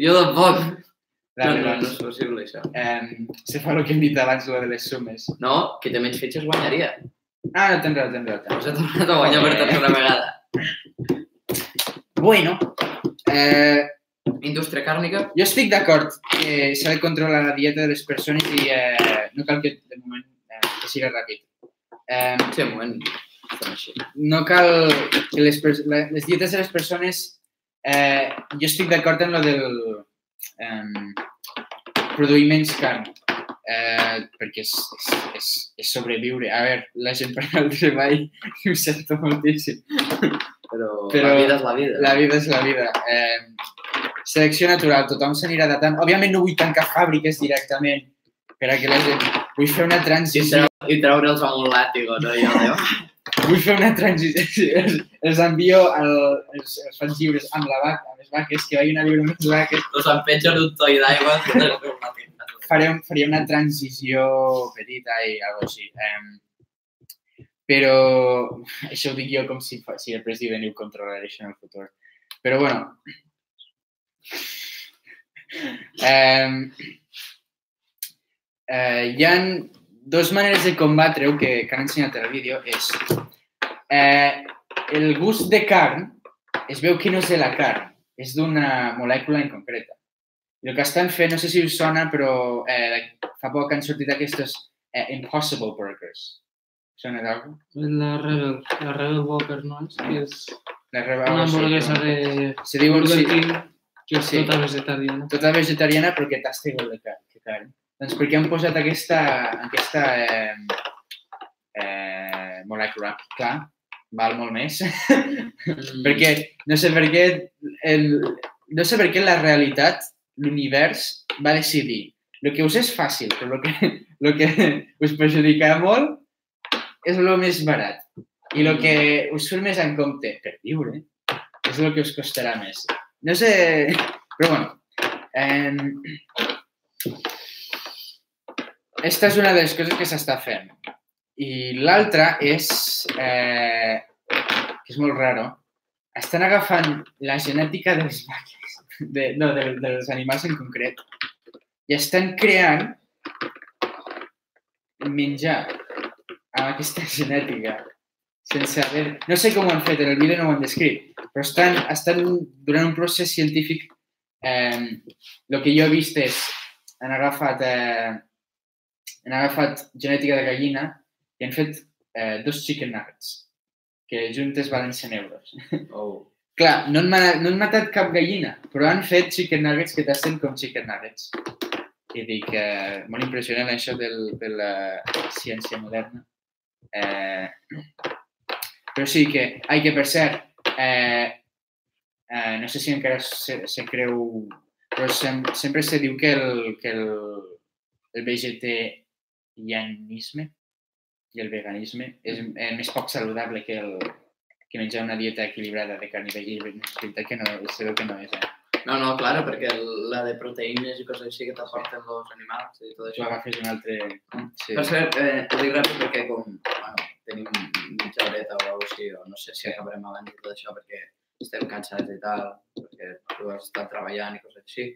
S2: Jo tampoc.
S1: La
S2: No, no, no és possible, això.
S1: eh, se fa el que hem dit abans, lo de les sumes.
S2: No, que té menys fitxes guanyaria.
S1: Ah, no, tens raó, tens raó.
S2: Us ha tornat a guanyar per tercera vegada.
S1: raó. Bueno, eh,
S2: Indústria càrnica,
S1: jo estic d'acord que s'ha de controlar la dieta de les persones i eh, no cal que, de moment, eh, que sigui ràpid. Eh,
S2: sí, un moment,
S1: no cal que les, la- les dietes de les persones... Eh, jo estic d'acord en lo del eh, produir menys carn, eh, perquè és, és, és, és sobreviure. A veure, la gent per al treball (laughs) ho sento moltíssim.
S2: Però,
S1: Però
S2: la vida és la vida.
S1: La vida és la vida. Eh, selecció natural, tothom s'anirà datant. Òbviament no vull tancar fàbriques directament per a que la gent... Vull fer una
S2: I,
S1: transició
S2: treu, I treure'ls amb un làtigo, no? Jo. (laughs)
S1: vull fer una transició, (laughs) els, envio, al, els, els faig lliures amb la vaca, amb les vaques, que vagin a viure amb les vaques.
S2: Us en pengen un toll d'aigua.
S1: Faré, faria una transició petita i algo així. Um, però això ho dic jo com si, si el president ho controlaré això en el futur. Però bueno. (laughs) Um, eh, hi ha dues maneres de combatre-ho que, que han ensenyat en el vídeo. És eh, el gust de carn es veu que no és de la carn, és d'una molècula en concreta. I el que estan fent, no sé si us sona, però eh, fa poc han sortit aquests eh, Impossible Burgers. Sona d'algú?
S3: La Rebel, la Rebel Walker, no és? Que és
S1: La reba,
S3: una hamburguesa
S1: no?
S3: de
S1: Se diu
S3: Burger
S1: sí,
S3: King, que és
S1: Sí.
S3: tota vegetariana.
S1: tota vegetariana però que tasta igual de car que carn. Doncs perquè han posat aquesta, aquesta eh, eh, molècula. Clar, val molt més. (laughs) perquè no sé per què, el, no sé per què la realitat, l'univers, va decidir el que us és fàcil, però el que, lo que us perjudicarà molt és el més barat. I el que us surt més en compte per viure és el que us costarà més. No sé, però bueno. Eh, esta és una de les coses que s'està fent. I l'altra és, eh, que és molt raro, estan agafant la genètica dels vaques, de, no, de, dels animals en concret, i estan creant menjar amb aquesta (laughs) genètica sense haver... No sé com ho han fet, en el vídeo no ho han descrit, però estan, estan durant un procés científic eh, el que jo he vist és han agafat, eh, han agafat genètica de gallina i han fet eh, dos chicken nuggets que juntes valen 100 euros.
S2: Oh. (laughs)
S1: Clar, no han, no han matat cap gallina, però han fet chicken nuggets que tasten com chicken nuggets. I dic, eh, molt impressionant això del, de la ciència moderna. Eh, però sí que, ai, que per cert, eh, eh, no sé si encara se, se creu, però sem, sempre se diu que el, que el, el vegetarianisme i el veganisme és eh, més poc saludable que, el, que menjar una dieta equilibrada de carn i. És veritat que no, veu que no és, eh?
S2: No, no, claro, perquè la de proteïnes i coses així que t'aporten els animals i tot
S1: Tu
S2: això.
S1: agafes un altre... Sí.
S2: Per cert, eh, ho dic ràpid perquè com bueno, tenim mitja horeta o alguna cosa així, o no sé si acabarem abans i tot això, perquè estem cansats i tal, perquè tu has estat treballant i coses així.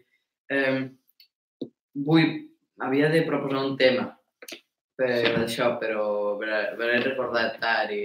S2: Eh, vull, havia de proposar un tema per això, però me l'he recordat tard i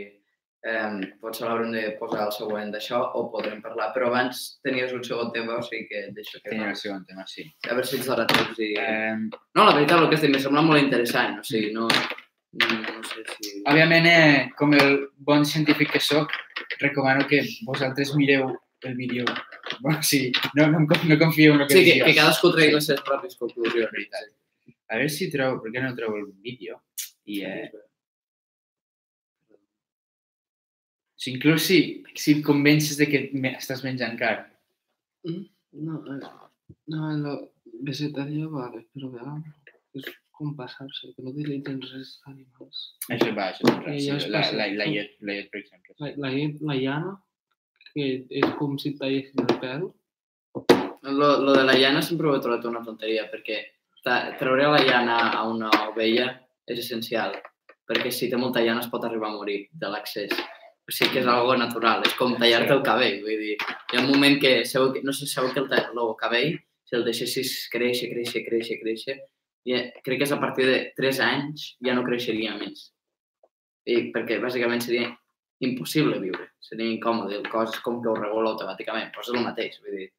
S2: eh, potser l'haurem de posar al següent d'això o podrem parlar, però abans tenies un segon tema, o sigui que deixo que...
S1: Tenia el segon tema, sí.
S2: A veure si ens dona temps i...
S1: Eh,
S2: No, la veritat, el que dit m'ha semblat molt interessant, o sigui, no, no, no sé si...
S1: òbviament, eh, com el bon científic que sóc, recomano que vosaltres mireu el vídeo. (laughs) Bueno, sí, no, no, no confio en el que
S2: Sí, que, que cadascú tregui les seves pròpies conclusions.
S1: veritat. A veure si trobo, per què no trobo el vídeo? I, eh, si inclús si, si et convences de que me, estàs menjant carn.
S3: No, eh, no, lo vegetarià vale, però vegà és com passar-se, que no utilitzen res d'animals.
S1: Això va, això és res. Sí, la, la, la, llet, la llet, per exemple.
S3: La, la, llet- la llana, que és com si et tallessin el pèl,
S2: Lo, lo de la llana sempre ho he trobat una tonteria, perquè treure la llana a una ovella és essencial, perquè si té molta llana es pot arribar a morir de l'accés. O sigui que és algo natural, és com tallar-te el cabell, vull dir, hi ha un moment que, sabeu no sé si sabeu que el, el cabell, si el deixessis créixer, créixer, créixer, créixer, i eh, crec que és a partir de 3 anys ja no creixeria més. I perquè bàsicament seria impossible viure, seria incòmode, el cos com que ho regula automàticament, però és el mateix, vull dir,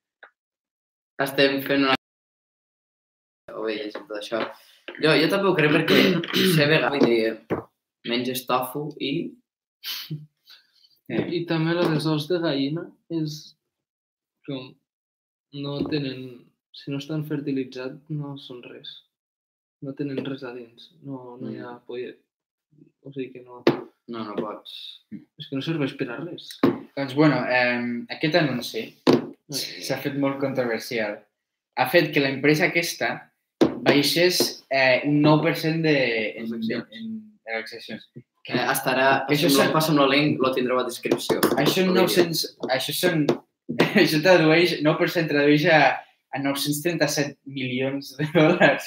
S2: estem fent una ovelles i tot això. Jo, jo també ho crec perquè (clears throat) sé vegada, vull dir, menges tofu i...
S1: Eh,
S3: I també la dels ous de gallina és com no tenen, si no estan fertilitzats no són res. No tenen res a dins, no, no hi ha pollet. O sigui que no,
S2: No, no pots.
S3: és que no serveix per a res.
S1: doncs, bueno, eh, aquest anunci s'ha fet molt controversial. Ha fet que l'empresa aquesta baixés eh, un 9% de, en, de, en, en accions.
S2: Eh, estarà,
S1: Això
S2: això
S1: són-
S2: passa'm el link, lo tindreu a descripció.
S1: Això,
S2: El vídeo.
S1: 900, això són... Això tradueix, 9% tradueix a, a 937 milions de dòlars.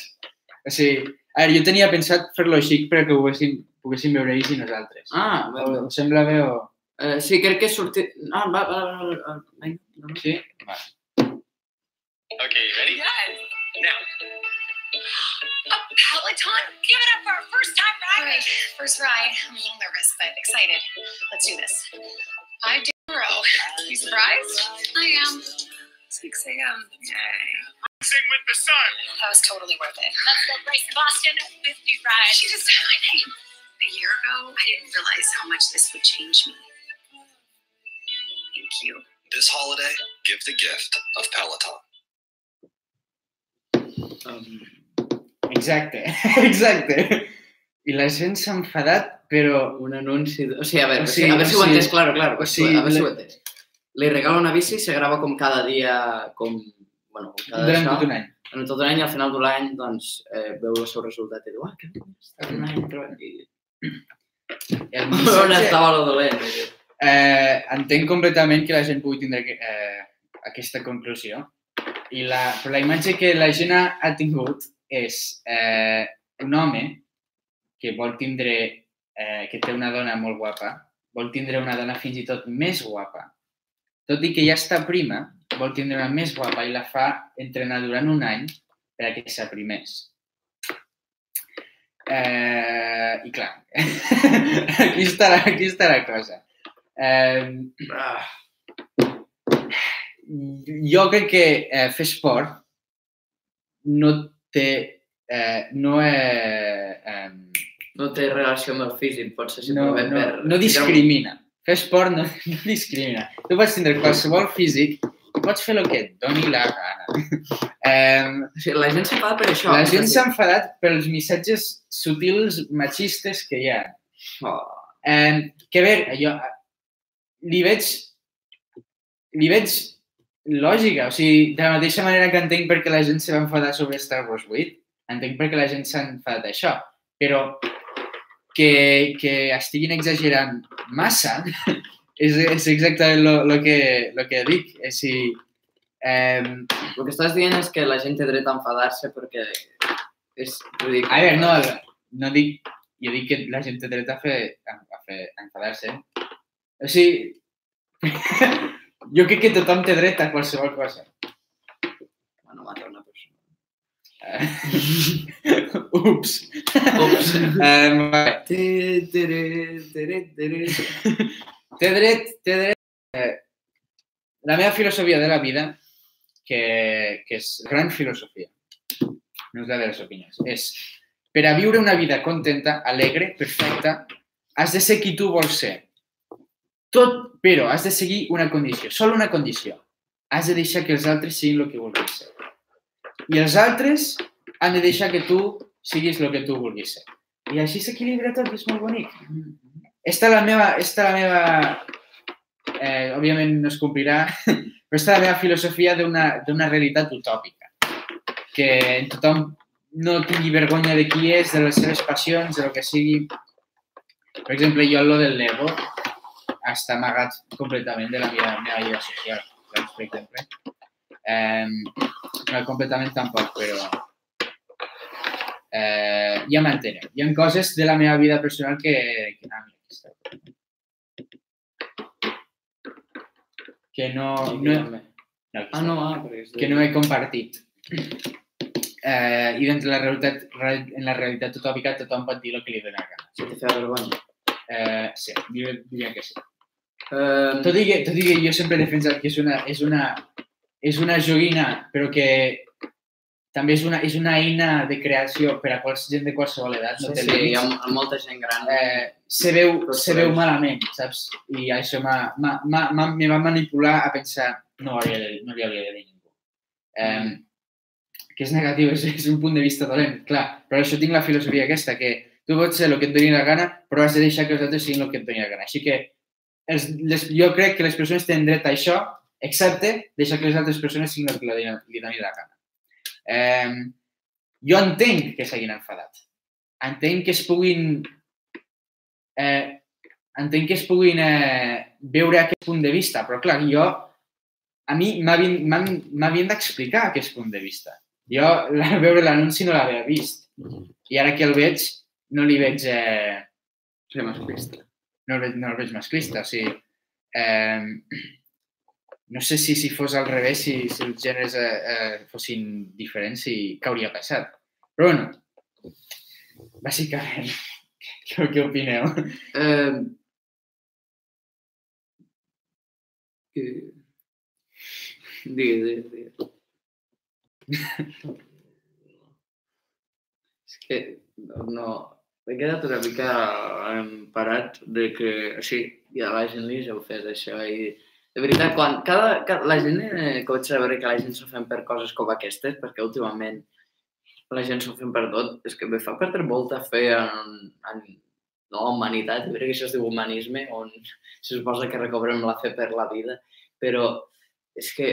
S1: O sigui, a veure, jo tenia pensat fer-lo així perquè ho poguéssim, poguéssim veure ells i nosaltres.
S2: Ah, bé, bé.
S1: Us sembla bé o...?
S2: Eh, sí, crec que sortit... Ah, va, va, va, va, va. No, no.
S1: Sí? Va.
S4: Okay, you ready?
S5: Yes.
S4: Now.
S5: A Peloton? Give it up for our first time ride. All right, first ride. I'm a little nervous, but excited. Let's do this. Five days in a row. You surprised? I am. 6 a.m. Yay.
S4: Sing with the sun.
S5: That was totally worth it. Let's go race in Boston. 50 ride. She just said my name. A year ago, I didn't realize how much this would change me. Thank you.
S6: This holiday, give the gift of Peloton.
S2: Um,
S1: Exacte, (laughs) exacte. I la gent s'ha enfadat, però...
S2: un anunci... de- O sigui, a veure,
S1: O sigui,
S2: a veure si ho entès, claro, claro.
S1: o sigui,
S2: a veure si ho entès. Li regala una bici, se grava com cada dia, com... Bueno, com cada
S1: Durant
S2: això.
S1: tot un any.
S2: en tot l'any i al final de l'any doncs, eh, veu el seu resultat i diu, ah, que està un any treballant. I... On
S1: missatge,
S2: estava lo dolent?
S1: eh, entenc completament que la gent pugui tindre eh, aquesta conclusió. I la, però la imatge que la gent ha, ha tingut és eh, un home que vol tindre, eh, que té una dona molt guapa, vol tindre una dona fins i tot més guapa. Tot i que ja està prima, vol tindre una més guapa i la fa entrenar durant un any per a que s'aprimés. Eh, I clar, (laughs) aquí està, la, aquí està la cosa. Eh, jo crec que eh, fer esport no té... Eh, no, eh, eh,
S2: no té relació amb el físic, pot ser
S1: no,
S2: simplement
S1: no,
S2: per...
S1: no discrimina. Fer esport no, no discrimina. Tu pots tindre qualsevol físic i pots fer el que et doni la gana. (laughs) Eh,
S2: O sigui, la gent s'enfada per això.
S1: la gent
S2: és
S1: s'ha enfadat pels missatges sutils machistes que hi ha.
S2: Oh,
S1: Eh, que a veure, jo li veig, li veig lògica. O sigui, de la mateixa manera que entenc per què la gent se va enfadar sobre Star Wars 8, entenc per què la gent s'ha enfadat d'això. Però que, que estiguin exagerant massa (laughs) és, és exactament el que, lo que dic. És dir, eh,
S2: el que estàs dient és que la gent té dret a enfadar-se perquè és ridícul.
S1: a veure, no, no dic... Jo dic que la gent té dret a fer, a, a fer a enfadar-se. O sigui, (laughs) Jo crec que tothom té dret a qualsevol cosa.
S2: Bueno, matar una persona.
S1: Eh, (laughs) Ups.
S2: Ups.
S1: Um.
S2: Tere, tere, tere, tere.
S1: té dret, té dret... Eh, la meva filosofia de la vida, que, que és gran filosofia, no és la de les opinions, és per a viure una vida contenta, alegre, perfecta, has de ser qui tu vols ser. Tot, però has de seguir una condició, sol una condició. Has de deixar que els altres siguin el que vulguis ser. I els altres han de deixar que tu siguis el que tu vulguis ser. I així s'equilibra tot, és molt bonic. Esta la meva, esta la meva eh, òbviament no es complirà, (laughs) però esta la meva filosofia d'una realitat utòpica. Que tothom no tingui vergonya de qui és, de les seves passions, de lo que sigui. Per exemple, jo lo del Lego està amagat completament de la meva, meva vida social, per exemple. Eh, no, completament tampoc, però eh, ja m'enteneu. Hi ha coses de la meva vida personal que... que està. Que no, no, no,
S2: Ah, no, ah,
S1: que no he compartit. Eh, I dins la realitat, real- en la realitat utòpica tothom pot dir el que li dóna la gana.
S2: Si te feia vergonya.
S1: Eh, sí, diria, que sí.
S2: Eh,
S1: Tot i que, tot i que jo sempre he defensat que és una, és una, és una joguina, però que també és una, és una eina de creació per a quals, gent de qualsevol edat, no
S2: sí,
S1: té
S2: sí, hi ha
S1: límits.
S2: m- molta gent gran.
S1: Eh, se veu, se veu malament, saps? I això m'ha- me va manipular a pensar no, hauria de, no li hauria de dir ningú. Eh, que és negatiu, és, és un punt de vista dolent, clar, però això tinc la filosofia aquesta, que tu pots ser el que et doni la gana, però has de deixar que els altres siguin el que et doni la gana. Així que els, les, jo crec que les persones tenen dret a això, excepte deixar que les altres persones siguin el que li, li doni la gana. Eh, jo entenc que s'hagin enfadat. Entenc que es puguin... Eh, entenc que es puguin eh, veure aquest punt de vista, però clar, jo... A mi m'havien d'explicar aquest punt de vista. Jo, la, veure l'anunci no l'havia vist. I ara que el veig, no li veig... Eh,
S2: Sí, masclista.
S1: no, el veig no el veig masclista. O sigui, eh, no sé si si fos al revés, si, si els gèneres eh, eh, fossin diferents, si què hauria passat. Però bueno, bàsicament, (laughs) què, què opineu?
S2: Eh, que... Digues, digues, digues. (laughs) És que no... M'he quedat una mica em, parat de que, així, ja la gent li ja ho fes, això, i de veritat, quan cada, cada la gent eh, comença a veure que la gent s'ofèn per coses com aquestes, perquè últimament la gent s'ofèn per tot, és que me fa perdre molta fe en, en no, humanitat, jo crec que això es diu humanisme, on se suposa que recobrem la fe per la vida, però és que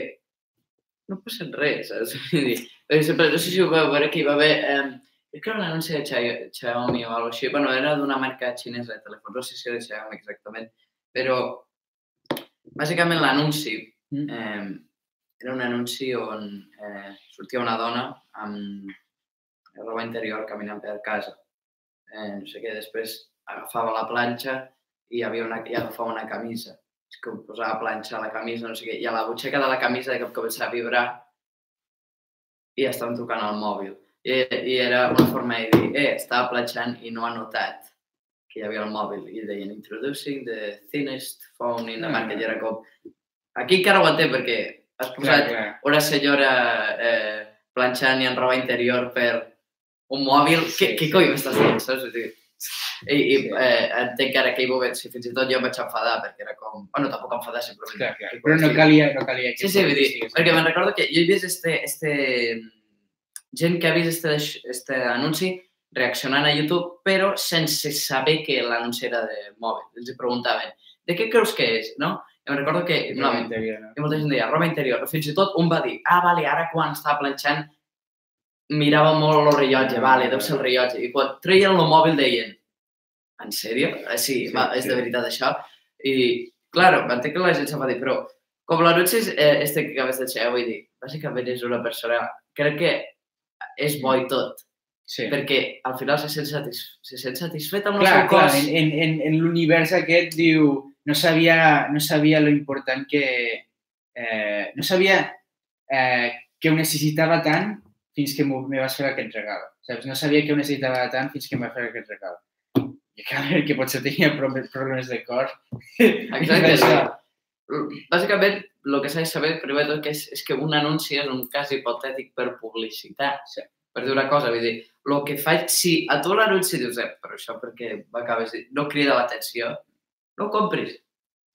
S2: no passa res, saps? (laughs) Vull dir, sempre, no sé si ho vau veure que hi va haver, eh, crec que era un anunci de Xia- Xiaomi o alguna així, bueno, era d'una marca xinesa de telèfons, no sé si era Xiaomi exactament, però bàsicament l'anunci
S1: Mm.
S2: eh, era un anunci on eh, sortia una dona amb roba interior caminant per casa. Eh, no sé què, després agafava la planxa i, havia una, i agafava una camisa. És que posava a planxar la camisa, no sé què, i a la butxaca de la camisa de cop començava a vibrar i estaven tocant el mòbil. I, I era una forma de dir, eh, estava planxant i no ha notat que hi havia el mòbil. I deien, introducing the thinnest phone in the market. I era com, aquí encara ho entenc perquè has posat
S1: clar.
S2: una senyora eh, planxant i en roba interior per un mòbil,
S1: Sí,
S2: què, què
S1: sí.
S2: coi m'estàs dient, saps? O sigui, I, i
S1: Sí.
S2: eh, entenc que ara aquell moment, si fins i tot jo em vaig enfadar, perquè era com... Bueno, tampoc enfadar, simplement.
S1: Clar, clar. Però no calia, no calia que
S2: Sí, sí, vull dir, perquè me'n recordo que jo he vist este, este, gent que ha vist este, este anunci reaccionant a YouTube, però sense saber que l'anunci era de mòbil. Els preguntaven, de què creus que és, no? Me'n recordo que no,
S1: Roba interior, no?
S2: molta gent deia, roba interior. Fins i tot un va dir, ah, vale, ara quan estava planxant mirava molt el rellotge, vale, deu ser el rellotge. I quan treien el mòbil deien, en sèrio? Eh, sí,
S1: Sí,
S2: va, és
S1: sí.
S2: de veritat això. I, claro, entenc que la gent se'n va dir, però com l'anunci és eh, este que acabes de xer, vull dir, bàsicament és una persona, crec que és bo i tot,
S1: Sí.
S2: perquè al final se sent, satis, se sent satisfet amb el
S1: Clar,
S2: seu
S1: clar,
S2: cos.
S1: en, en, en, en l'univers aquest diu no sabia, no sabia lo important que, eh, no sabia eh, que ho necessitava tant fins que me vas fer aquest regal. Saps? No sabia que ho necessitava tant fins que em va fer aquest regal. I clar, (laughs) que potser tenia pro- problemes de cor.
S2: Exacte. Bàsicament, el que s'ha de saber primer tot que és, és que un anunci és un cas hipotètic per publicitat.
S1: Sí.
S2: Per dir una cosa, vull dir, el que faig, si a tu l'anunci dius, eh, però això perquè acabes de... no crida l'atenció, no ho compris.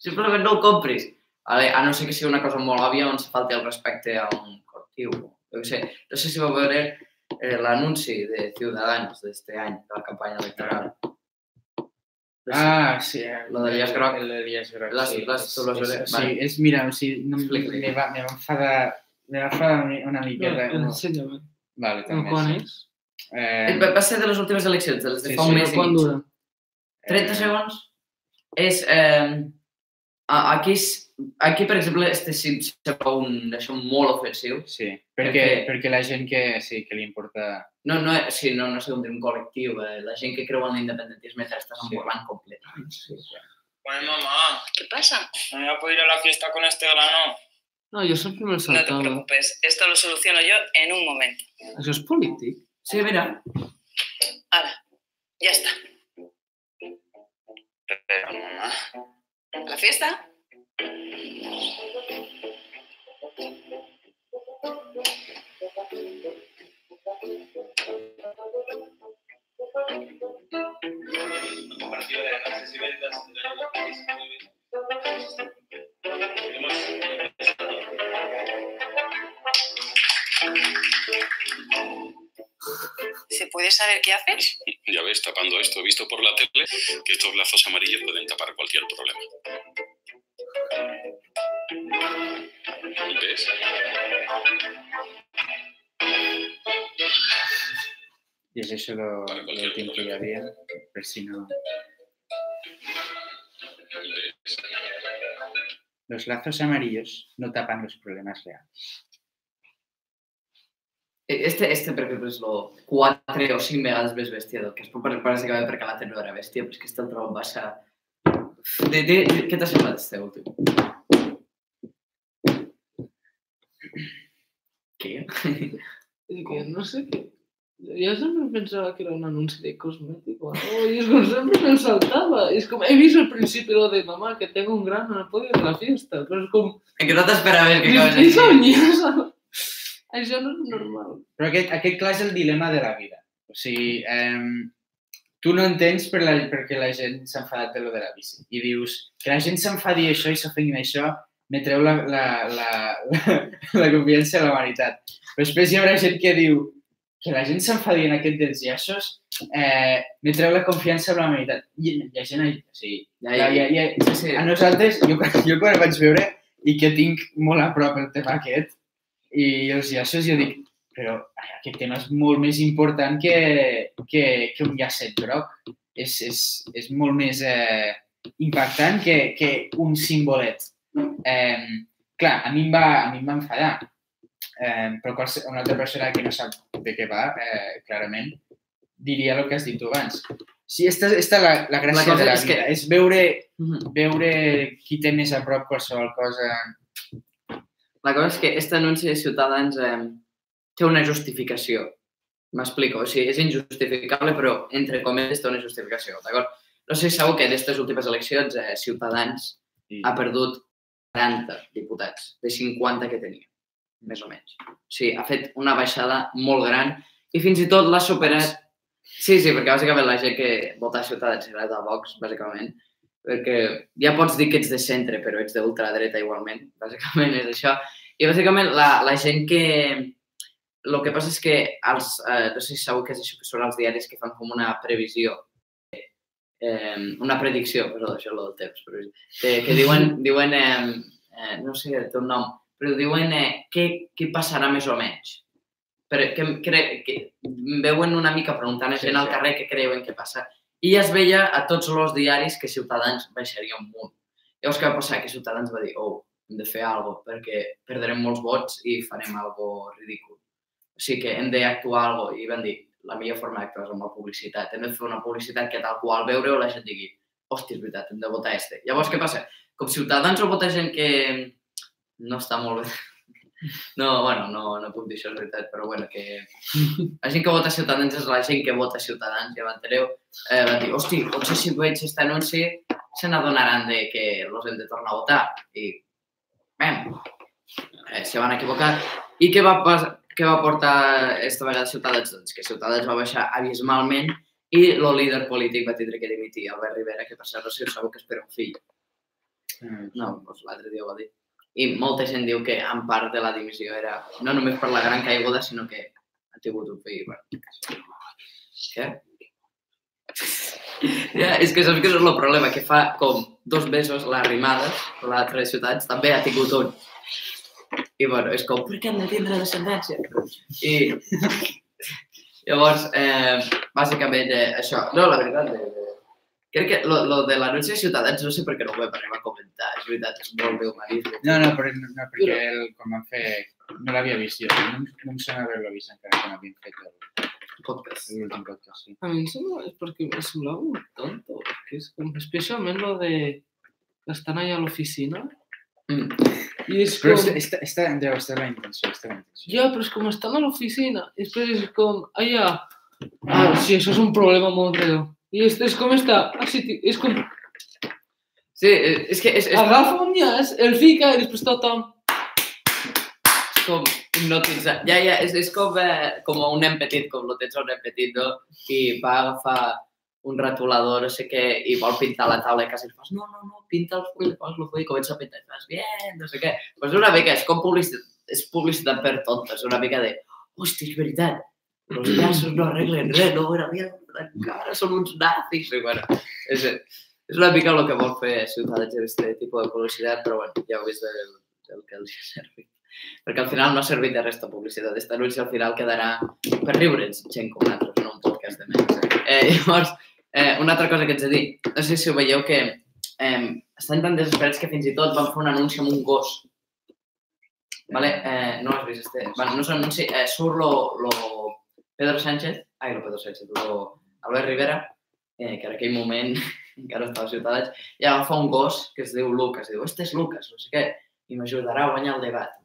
S2: Simplement no ho compris. Vale? A no ser que sigui una cosa molt òbvia on se falti el respecte a un col·lectiu. Què sé, no sé si vau veure eh, l'anunci de Ciudadanos d'este any, de la campanya electoral.
S1: Ah, sí.
S2: Lo de Elias Groc.
S1: El Elias Groc,
S2: Les-
S1: sí.
S2: les- les
S1: és-
S2: veure-
S1: Sí,
S2: vale.
S1: és, mira, o sigui, no, me, va, me va enfadar, me va enfadar una- una
S3: No,
S1: miqueta. no.
S3: Ensenya'm.
S1: Vale,
S3: No,
S1: també.
S3: quan
S1: sí.
S3: és?
S1: Eh,
S2: Va va ser de les últimes eleccions, de les de
S1: Sí,
S2: fa
S1: sí,
S2: un
S1: no,
S2: mes i mig.
S3: dura?
S2: 30 segons. És... Eh, a- aquí, és- aquí, per exemple, este sí sembla un, això molt ofensiu.
S1: Sí, perquè,
S2: Perquè-
S1: perquè la gent que, sí, que li importa...
S2: No, no, sí, no, no sé com dir un col·lectiu. Eh? La gent que creu en l'independentisme te l'estàs
S1: Sí.
S2: emborrant completament. Sí.
S7: Pues mamá,
S5: ¿Qué pasa?
S7: no me voy a poder ir a la fiesta con este grano.
S3: No, jo sempre me'l
S8: No te preocupes, esto lo soluciono yo en un momento.
S3: Això és polític?
S2: sí, mira.
S8: Ahora, ya está.
S7: Pero mamá,
S8: ¿A la fiesta? ¿Se puede saber qué haces?
S9: Ya ves, tapando esto, he visto por la tele que estos lazos amarillos pueden tapar cualquier problema. ¿Ves?
S1: I és això lo- l'últim que hi havia, per si no... Los lazos amarillos no tapan los problemas reales.
S2: Este, este per exemple, és lo 4 o 5 vegades més bèstia del que és per, bàsicament perquè l'altre no era bèstia, però és que este el trobo massa... De, de, de, què t'ha semblat este últim?
S3: Que no sé què... Jo sempre pensava que era un anunci de cosmètic o algo, i és com sempre me'l saltava. És com, he vist al principi lo de mamá, que tengo un grano, no puedo ir a la fiesta. Però és com,
S2: Que no t'esperaves que
S3: és
S2: així.
S3: soñosa. Això no és normal.
S1: Però aquest, aquest clar és el dilema de la vida. O sigui, eh, tu no entens per la, perquè la gent s'ha enfadat de lo de la bici. I dius que la gent s'enfadi això i s'ofengui d'això me treu la, la, la, la, (laughs) la confiança en la humanitat. Però després hi haurà gent que diu que la gent s'enfadi en aquest dels llaços eh, me treu la confiança en la humanitat. I hi ha gent... Sigui,
S2: Ja,
S1: ja, ja, ja,
S2: Sí, sí.
S1: a nosaltres, jo, (laughs) jo quan el vaig veure i que tinc molt a prop el tema aquest, i els llaços jo dic, però aquest tema és molt més important que, que, que un llacet groc. És, és, és molt més eh, impactant que, que un simbolet. Eh, clar, a mi em va, a mi em va enfadar, eh, però qualse, una altra persona que no sap de què va, eh, clarament, diria el que has dit tu abans. Sí, esta, esta la, la gràcia
S2: cosa
S1: de la
S2: és que-
S1: vida, és veure
S2: Mhm.
S1: veure qui té més a prop qualsevol cosa.
S2: La cosa és que aquest anunci de Ciutadans eh, té una justificació. M'explico. O sigui, és injustificable, però entre cometes té una justificació, d'acord? No sé si sabeu que d'aquestes últimes eleccions eh, Ciutadans
S1: I,
S2: ha perdut 40 diputats de 50 que tenia, més o menys. Sigui, ha fet una baixada molt gran i fins i tot l'ha superat. Sí, sí, perquè bàsicament la gent que vota a Ciutadans serà de Vox, bàsicament, perquè ja pots dir que ets de centre, però ets d'ultradreta igualment, bàsicament és això. I bàsicament la, la gent que... El que passa és que els, eh, no sé si sabeu què és això que són els diaris que fan com una previsió, eh, una predicció, perdó, això és el del temps, però, que, que diuen, (laughs) diuen eh, eh, no sé el teu nom, però diuen eh, què, què passarà més o menys. Però que, que, que veuen una mica preguntant a
S1: Sí,
S2: gent al
S1: sí.
S2: carrer què creuen que passa. I es veia a tots els diaris que Ciutadans baixaria un munt. Llavors què va passar? Que Ciutadans va dir, oh, hem de fer alguna cosa perquè perdrem molts vots i farem alguna ridícul. O sigui que hem d'actuar alguna cosa. I van dir, la millor forma d'actuar és amb la publicitat. Hem de fer una publicitat que tal qual veure-ho la gent digui, hòstia, és veritat, hem de votar este. Llavors què passa? Com Ciutadans o vota gent que, no està molt bé. (laughs) No, bueno, no, no puc dir això, és veritat, però bueno, que la gent que vota Ciutadans és la gent que vota Ciutadans, ja m'enteneu? Eh, van dir, hosti, potser si veig aquest anunci se n'adonaran de que els hem de tornar a votar. I, bam, eh, se van equivocar. I què va, pas, què va portar esta vegada Ciutadans? Doncs que Ciutadans va baixar abismalment i el líder polític va tindre que dimitir, Albert Rivera, que per cert si sabeu que espera un fill.
S1: Mm.
S2: No, doncs l'altre dia ho va dir. I molta gent diu que en part de la dimissió era no només per la gran caiguda, sinó que ha tingut un fill. Bueno. Què? Ja, és que saps que és el problema, que fa com dos mesos la Rimades, l'altra de Ciutats, també ha tingut un. I bueno, és com, per què hem de tindre descendència? I llavors, eh, bàsicament, eh, això. No, la veritat, eh, crec que lo, lo de l'anunci de Ciutadans no sé per què no ho vam arribar a comentar, és veritat, és molt meu humanisme.
S1: No, no, però, no, perquè el, com van fer... No l'havia vist jo, no, no em sembla haver-lo vist encara que no havien fet el-
S2: Podcast.
S1: l'últim podcast, sí.
S3: A mi em sembla, és perquè em semblava molt tonto, perquè és com, especialment lo de estan allà a l'oficina
S2: Mm.
S3: i és
S1: Però
S3: com,
S1: està, està, està, Andreu, està la intenció, està la intenció.
S3: ja, però és com estan a l'oficina i després és com, allà, ah, sí, això és un problema molt greu. I és, és com està, ah, sí, és com,
S2: Sí, és que és, és,
S3: agafa un llaç, el fica i després tothom,
S2: és com hipnotitzar. Ja, ja, és, és com, eh, com un nen petit, com lo tens un nen petit, no? I va agafar un retolador, no sé què, i vol pintar la taula i quasi fas, no, no, no, pinta el full, pos el full, i comença a pintar, i fas, bien, no sé què. Pues una mica, és com publicitat, és publicitat per tontes, una mica de, hòstia, és veritat, los llaços no arreglen res, no, era bien, encara són uns nazis, i bueno, és, és una mica el que vol fer Ciutadans en aquest tipus de publicitat, però bueno, ja heu vist el, el que els ha servit. Perquè al final no ha servit de res de publicitat. Aquest anunci al final quedarà per riure'ns gent com nosaltres, no un podcast de menys. Eh, llavors, eh, una altra cosa que ets de dir, no sé si ho veieu que eh, estan tan desesperats que fins i tot van fer un anunci amb un gos. Vale? Eh, no has vist este? Bueno, no és un anunci, eh, surt lo, lo Pedro Sánchez, ai, lo Pedro Sánchez, lo Albert Rivera, eh, que en aquell moment (laughs) encara estava a Ciutadans, i agafa un gos que es diu Lucas, diu, este és Lucas, no sé què, i m'ajudarà a guanyar el debat.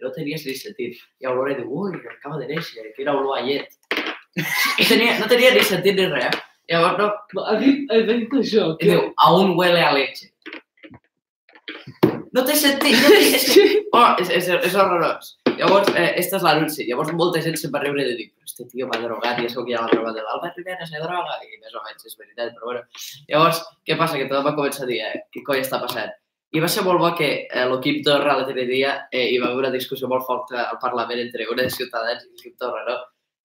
S2: No tenies ni sentit. I Aurora diu, ui, acaba de néixer, que era olor a llet. (laughs) No tenia, no tenia ni sentit ni res. Llavors, no,
S3: ha dit, ha dit això,
S2: i diu, aún huele a leche. No té sentit, no té, (laughs) que, oh, és, és, és horrorós. Llavors, eh, este és l'anunci. Llavors, molta gent se'n va riure de dir, este tio va drogat i és el que ja l'ha trobat de l'Albert Rivera se droga, i més o menys és veritat, però bueno. Llavors, què passa? Que tothom va començar a dir, eh, què coi està passant? I va ser molt bo que eh, l'equip Torra l'altre dia eh, hi va haver una discussió molt forta al Parlament entre una de Ciutadans i l'equip Torra, no?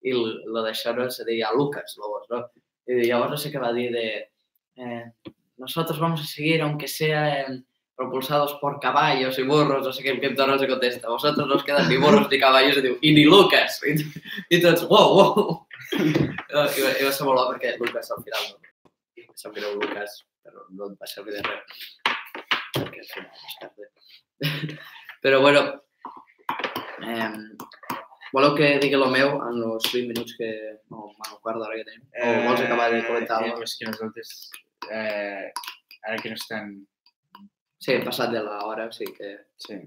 S2: I l- lo d'això no se deia Lucas Lobos, no? Y llavors sé qué va a decir de eh, nosotros vamos a seguir aunque sean propulsados por caballos y burros, no sé qué, que no se contesta, vosotros no quedan ni burros ni caballos, y, diu, i ni Lucas. I, i tots, wow, wow. I, va, I ser Lucas al final no. Sap greu Lucas, però no et va servir de res. Perquè al final (laughs) bueno, eh, voleu que digui el meu en els 20 minuts que... No, en un quart d'hora que tenim? O vols acabar de comentar
S1: Eh,
S2: alguna
S1: és que nosaltres, eh, ara que no estan...
S2: Sí, hem passat de l'hora, o sigui que...
S1: Sí.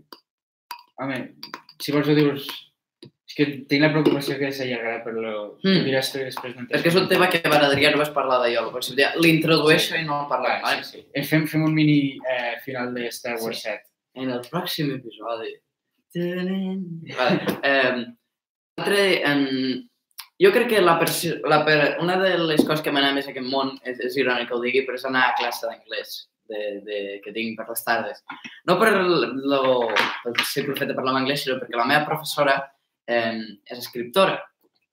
S1: Home, si vols ho dius... És que tinc la preocupació que s'allargarà, però lo,
S2: Mm.
S1: diràs tu després no
S2: És que és un tema que m'agradaria només parlar d'allò. L'introdueixo i no el parlem.
S1: Vale,
S2: Vale,
S1: sí, sí. Eh, Fem, fem un mini eh, final de Star Wars
S2: Sí.
S1: 7.
S2: En el pròxim episodi. Vale. Eh, altre, eh, jo crec que la, la per, una de les coses que m'agrada més en aquest món, és, és irònic que ho digui, però és anar a classe d'anglès de, de, que tinc per les tardes. No per, lo, per ser parlar en anglès, sinó perquè la meva professora eh, és escriptora.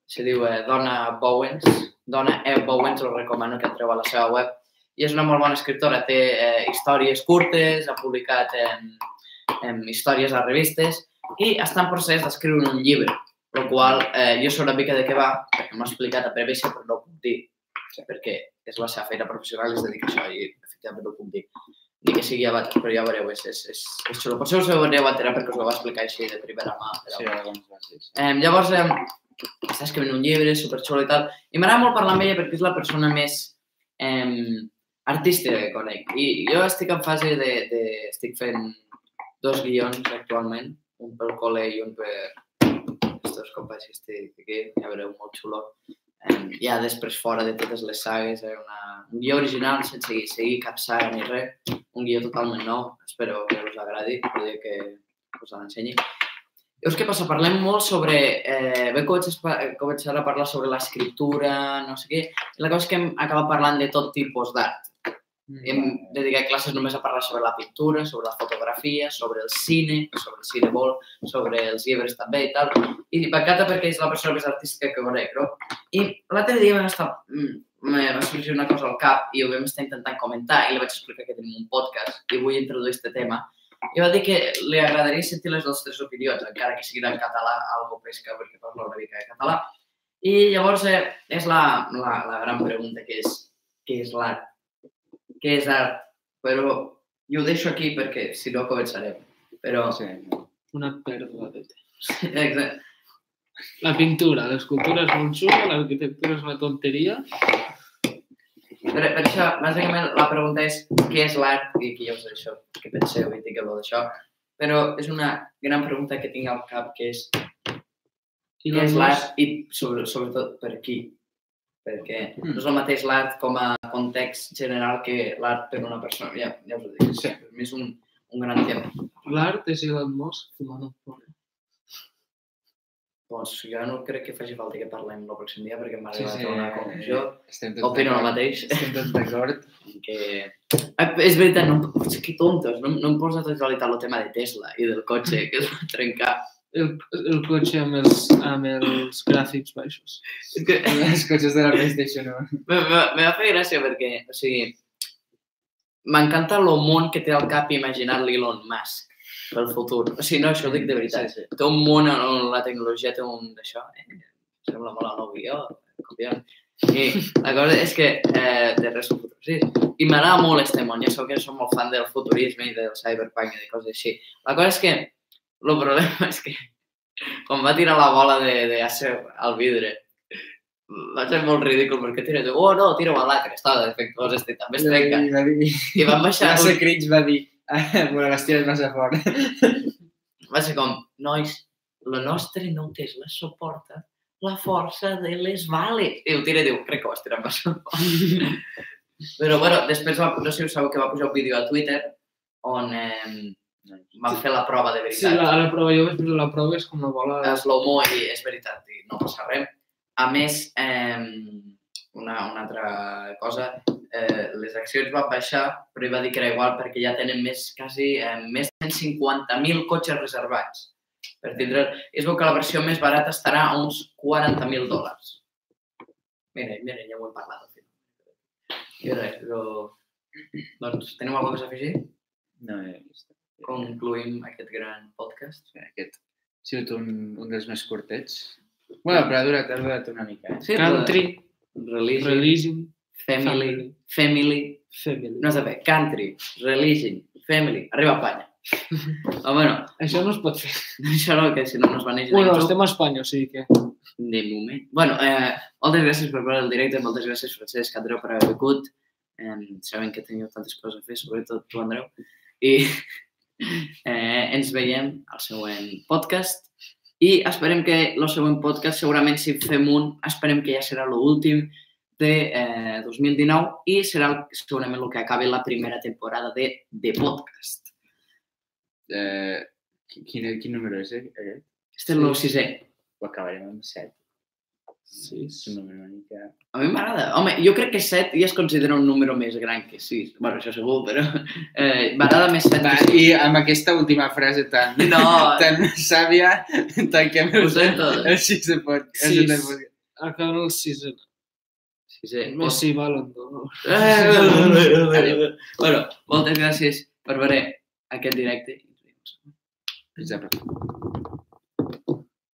S2: Se diu eh, Donna Bowens. Donna E. Bowens, us recomano que entreu a la seva web. I és una molt bona escriptora. Té eh, històries curtes, ha publicat eh, eh, històries a revistes i està en procés d'escriure un llibre, el qual eh, jo sé una mica de què va, perquè m'ha explicat a prevista, però no ho puc dir, perquè és la seva feina professional i es dedica a això i efectivament no ho puc dir. Ni que sigui abans, però ja veureu, és, és, és, és xulo. Potser us ho aneu a enterar perquè us ho va explicar així de primera mà. Però...
S1: Sí, alguns bases.
S2: Eh, llavors, eh, està escrivint un llibre superxulo i tal, i m'agrada molt parlar amb ella perquè és la persona més eh, artística que conec. I jo estic en fase de... de estic fent dos guions actualment, un pel col·le i un per estos companys que ja veureu, molt xulo. Um, ja després fora de totes les sagues, eh, una, un guió original sense seguir, seguir cap saga ni res, un guió totalment nou, espero que us agradi, el dia que us l'ensenyi. Llavors, què passa? Parlem molt sobre... Eh, vam començar, a parlar sobre l'escriptura, no sé què, la cosa és que hem acabat parlant de tot tipus d'art. Hem dedicat classes només a parlar sobre la pintura, sobre la fotografia, sobre el cine, sobre el cinebol, sobre els llibres també i tal. I m'encanta perquè és la persona més artística que conec, no? I l'altre dia vam estar, mm, me va sorgir una cosa al cap i ho vam estar intentant comentar i li vaig explicar que tenim un podcast i vull introduir aquest tema. I va dir que li agradaria sentir les nostres opinions, encara que siguin en català, algo pesca, perquè parlo una mica de català. I llavors eh, és la, la, la gran pregunta que és, què és l'art? Què és art? Però jo ho deixo aquí perquè si no començarem. Però...
S1: Sí.
S3: Una pèrdua de temps.
S2: Exacte.
S3: La pintura, l'escultura és molt xula, l'arquitectura és una tonteria.
S2: Per, per això, bàsicament, la pregunta és què és l'art? I aquí ja us deixo que penseu i digueu d'això. Però és una gran pregunta que tinc al cap, que és
S3: I
S2: què és
S3: les
S2: l'art i sobre, sobretot per qui? Perquè
S1: Mm.
S2: no és el mateix l'art com a context general que l'art per una persona. Ja, ja us ho dic.
S1: Sí.
S2: Per mi és un, un gran tema.
S3: L'art és Elon Musk fumant un porro.
S2: Doncs jo no crec que faci falta que parlem el pròxim dia perquè m'ha
S1: Sí,
S2: arribat
S1: sí.
S2: a una conclusió.
S1: Estem tots
S2: Opino el mateix.
S1: Estem tots d'acord. (laughs)
S2: que... Ah, És veritat, no, em- que tontos, no, no em posa d'actualitat el tema de Tesla i del cotxe que es va trencar.
S3: El, el cotxe amb els, amb els gràfics baixos.
S2: És que (laughs)
S1: Els cotxes de la PlayStation 1.
S2: me, me, me va fer gràcia perquè, o sigui, m'encanta el món que té al cap imaginar l'Elon Musk pel futur. O sigui, no, això ho dic de veritat.
S1: Sí, sí.
S2: Té un món on la tecnologia té un d'això. Eh? Sembla molt el nou guió, copiant. I la cosa és que eh, de res un futur, sí. I m'agrada molt este món. Ja sabeu que som molt fan del futurisme i del cyberpunk i de coses així. La cosa és que el problema (laughs) és que quan va tirar la bola de, de acer al vidre va ser molt ridícul perquè tira tu, oh no, tira-ho a l'altre, estava defectuós, este també es trenca.
S1: I va dir...
S2: I van baixar,
S1: Va ser Cringe va dir... "Ah, Bueno, les tires massa fort. (laughs)
S2: va ser com, nois, la nostra no Tesla suporta la força de les bales. I ho tira i diu, crec que ho has tirat massa fort. (laughs) Però, bueno, després, va, no sé si sabeu que va pujar un vídeo a Twitter on eh, van fer la prova de
S3: Sí,
S2: veritat.
S3: la, la prova, jo vaig veure la prova, és com la bola...
S2: a slow-mo i és veritat, i no passa res. A més, eh, una, una altra cosa, eh, les accions van baixar, però ell va dir que era igual perquè ja tenen més, quasi, eh, més de 150.000 cotxes reservats. Per tindre... Es veu que la versió més barata estarà a uns 40.000 dòlars. Mira, mira, ja ho hem parlat. al final. I res, però... Doncs, teniu alguna cosa a afegir?
S1: No he vist.
S2: Concluïm aquest gran podcast.
S1: Sí, Aquest ha sigut un, un dels més curtets. Bueno, però ha durat, ha durat una mica. Eh?
S2: Sí,
S3: Country,
S2: Religion,
S3: religion,
S2: family, family,
S3: family.
S2: no està bé, country, religion, family, arriba a Espanya. Oh, (laughs) bueno,
S3: Això no es pot fer. (laughs)
S2: això no, que si no no es va néixer
S3: Bueno,
S2: YouTube.
S3: estem a Espanya, o sigui que...
S2: De moment. Bueno, eh, moltes gràcies per veure el directe, moltes gràcies Francesc, Andreu, per haver vingut. Eh, sabem que teniu tantes coses a fer, sobretot tu, Andreu. I Eh, ens veiem al següent podcast i esperem que el següent podcast, segurament si fem un, esperem que ja serà l'últim de eh, 2019 i serà segurament el que acabi la primera temporada de, de podcast.
S1: Eh, quin, quin número és eh, aquest?
S2: Este és el sisè.
S1: Ho acabarem amb
S3: set.
S1: 6, si no m'he mica...
S2: A mi m'agrada. Home, jo crec que 7 ja es considera un número més gran que 6. bueno, això segur, però eh, m'agrada més 7
S1: Va,
S2: que 6.
S1: I amb aquesta última frase tan,
S2: no. (laughs)
S1: tan sàvia, tanquem el, el 6
S3: de
S1: pot. Sí,
S3: acaba el 6 de
S2: Sisè.
S3: Messi, Ballon eh,
S2: eh, eh, Bueno, moltes gràcies per veure aquest directe.
S1: Fins demà.